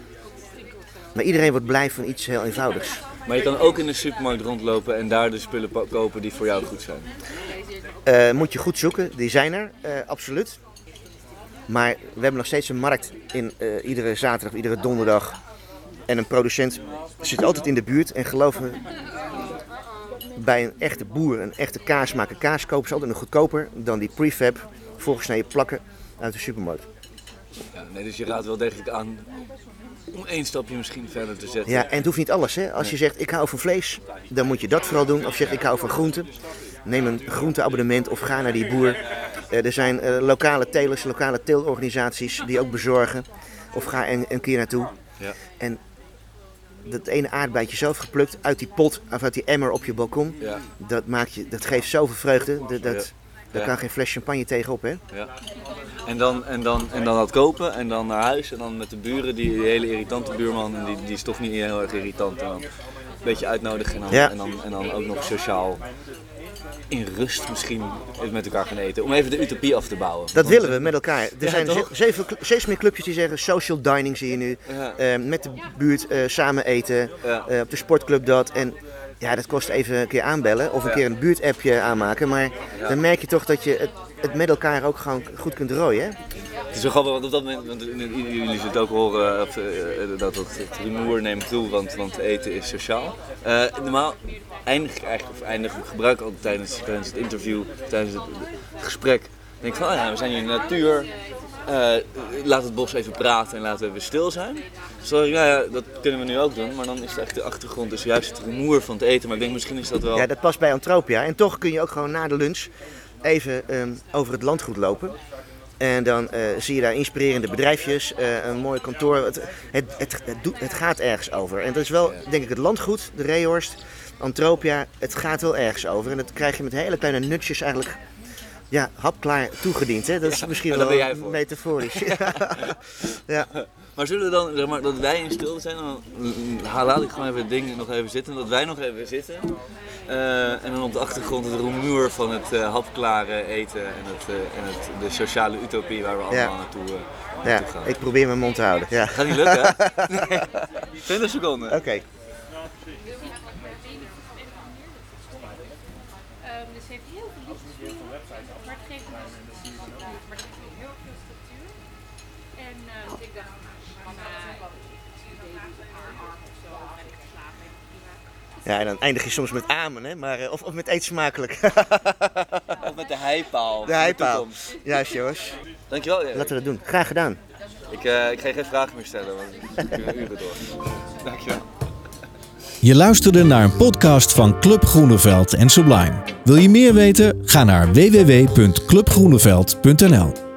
maar iedereen wordt blij van iets heel eenvoudigs. Maar je kan ook in de supermarkt rondlopen en daar de spullen kopen die voor jou goed zijn. Uh, moet je goed zoeken, die zijn er, uh, absoluut. Maar we hebben nog steeds een markt in uh, iedere zaterdag, iedere donderdag. En een producent zit altijd in de buurt. En geloof me, bij een echte boer, een echte kaasmaker, kaas kopen ze altijd nog goedkoper dan die prefab voorgesneden plakken uit de supermarkt. Ja, nee, dus je raadt wel degelijk aan om één stapje misschien verder te zetten. Ja, en het hoeft niet alles. Hè? Als je zegt ik hou van vlees, dan moet je dat vooral doen. Of je zegt ik hou van groenten, neem een groenteabonnement of ga naar die boer. er zijn uh, lokale telers, lokale teelorganisaties die ook bezorgen. Of ga een, een keer naartoe. Ja. En dat ene aardbeidje zelf geplukt uit die pot of uit die emmer op je balkon. Ja. Dat, maakt je, dat geeft zoveel vreugde. Dat, dat, Daar kan geen fles champagne tegenop, hè? Ja. En dan, en, dan, en dan dat kopen en dan naar huis en dan met de buren, die, die hele irritante buurman, en die, die is toch niet heel erg irritant. En dan een beetje uitnodigen en dan, en dan, en dan ook nog sociaal in rust misschien met elkaar gaan eten. Om even de utopie af te bouwen. Dat willen we met elkaar. Er ja, zijn zeven, steeds meer clubjes die zeggen social dining zie je nu. Ja. Uh, met de buurt uh, samen eten. Ja. Uh, op de sportclub dat. En ja, dat kost even een keer aanbellen of een keer een buurtappje aanmaken. Maar dan merk je toch dat je het, het met elkaar ook gewoon goed kunt rooien. Hè? Het is wel grappig, want op dat moment, want jullie zullen ook horen, of, dat het, rumoer neemt toe, want, want eten is sociaal. normaal eindig ik eigenlijk, of eindig ik gebruik altijd tijdens, het interview, tijdens het, gesprek. denk ik van, ja, we zijn hier in de natuur. Laat het bos even praten en laten we even stil zijn. Dus ja, ja, dat kunnen we nu ook doen, maar dan is echt de achtergrond dus juist het rumoer van het eten. Maar ik denk misschien is dat wel... Ja, dat past bij Antropia. En toch kun je ook gewoon na de lunch even um, over het landgoed lopen. En dan eh, zie je daar inspirerende bedrijfjes, eh, een mooi kantoor. Het, het, het, het, doet- het gaat ergens over. En dat is wel, denk ik, het landgoed, de Reehorst, Antropia. Het gaat wel ergens over. En dat krijg je met hele kleine nutjes eigenlijk ja, hapklaar toegediend. Hè? Dat is misschien wel ben jij voor. metaforisch. ja. Maar zullen we dan, zeg maar, dat wij in stilte zijn, dan laat ik gewoon even het ding nog even zitten, dat wij nog even zitten. Eh, en dan op de achtergrond het rumoer van het eh, hapklare eten en, het, eh, en het, de sociale utopie waar we allemaal Ja. naartoe, ja, naartoe gaan. ik probeer mijn mond te houden. Ja. Gaat niet lukken, hè? Nee. 20 seconden. Oké dus ze heeft heel veel liefdesbrieven, maar het geeft dus maar het geeft heel veel structuur. En ehm, ik dacht, nou, van uh, baby op haar arm of zo, en ik slaap en prima. Ja, en dan eindig je soms met amen, hè? Maar, eh, of, of met eet smakelijk. Of met de heipaal. De heipaal. toekomst. Juist, jongens. Dankjewel. Erik. Laten we dat doen. Graag gedaan. Ik, eh, ik ga geen vragen meer stellen, want ik uren door. Dankjewel. Je luisterde naar een podcast van Club Groeneveld en Sublime. Wil je meer weten? Ga naar www.clubgroeneveld.nl.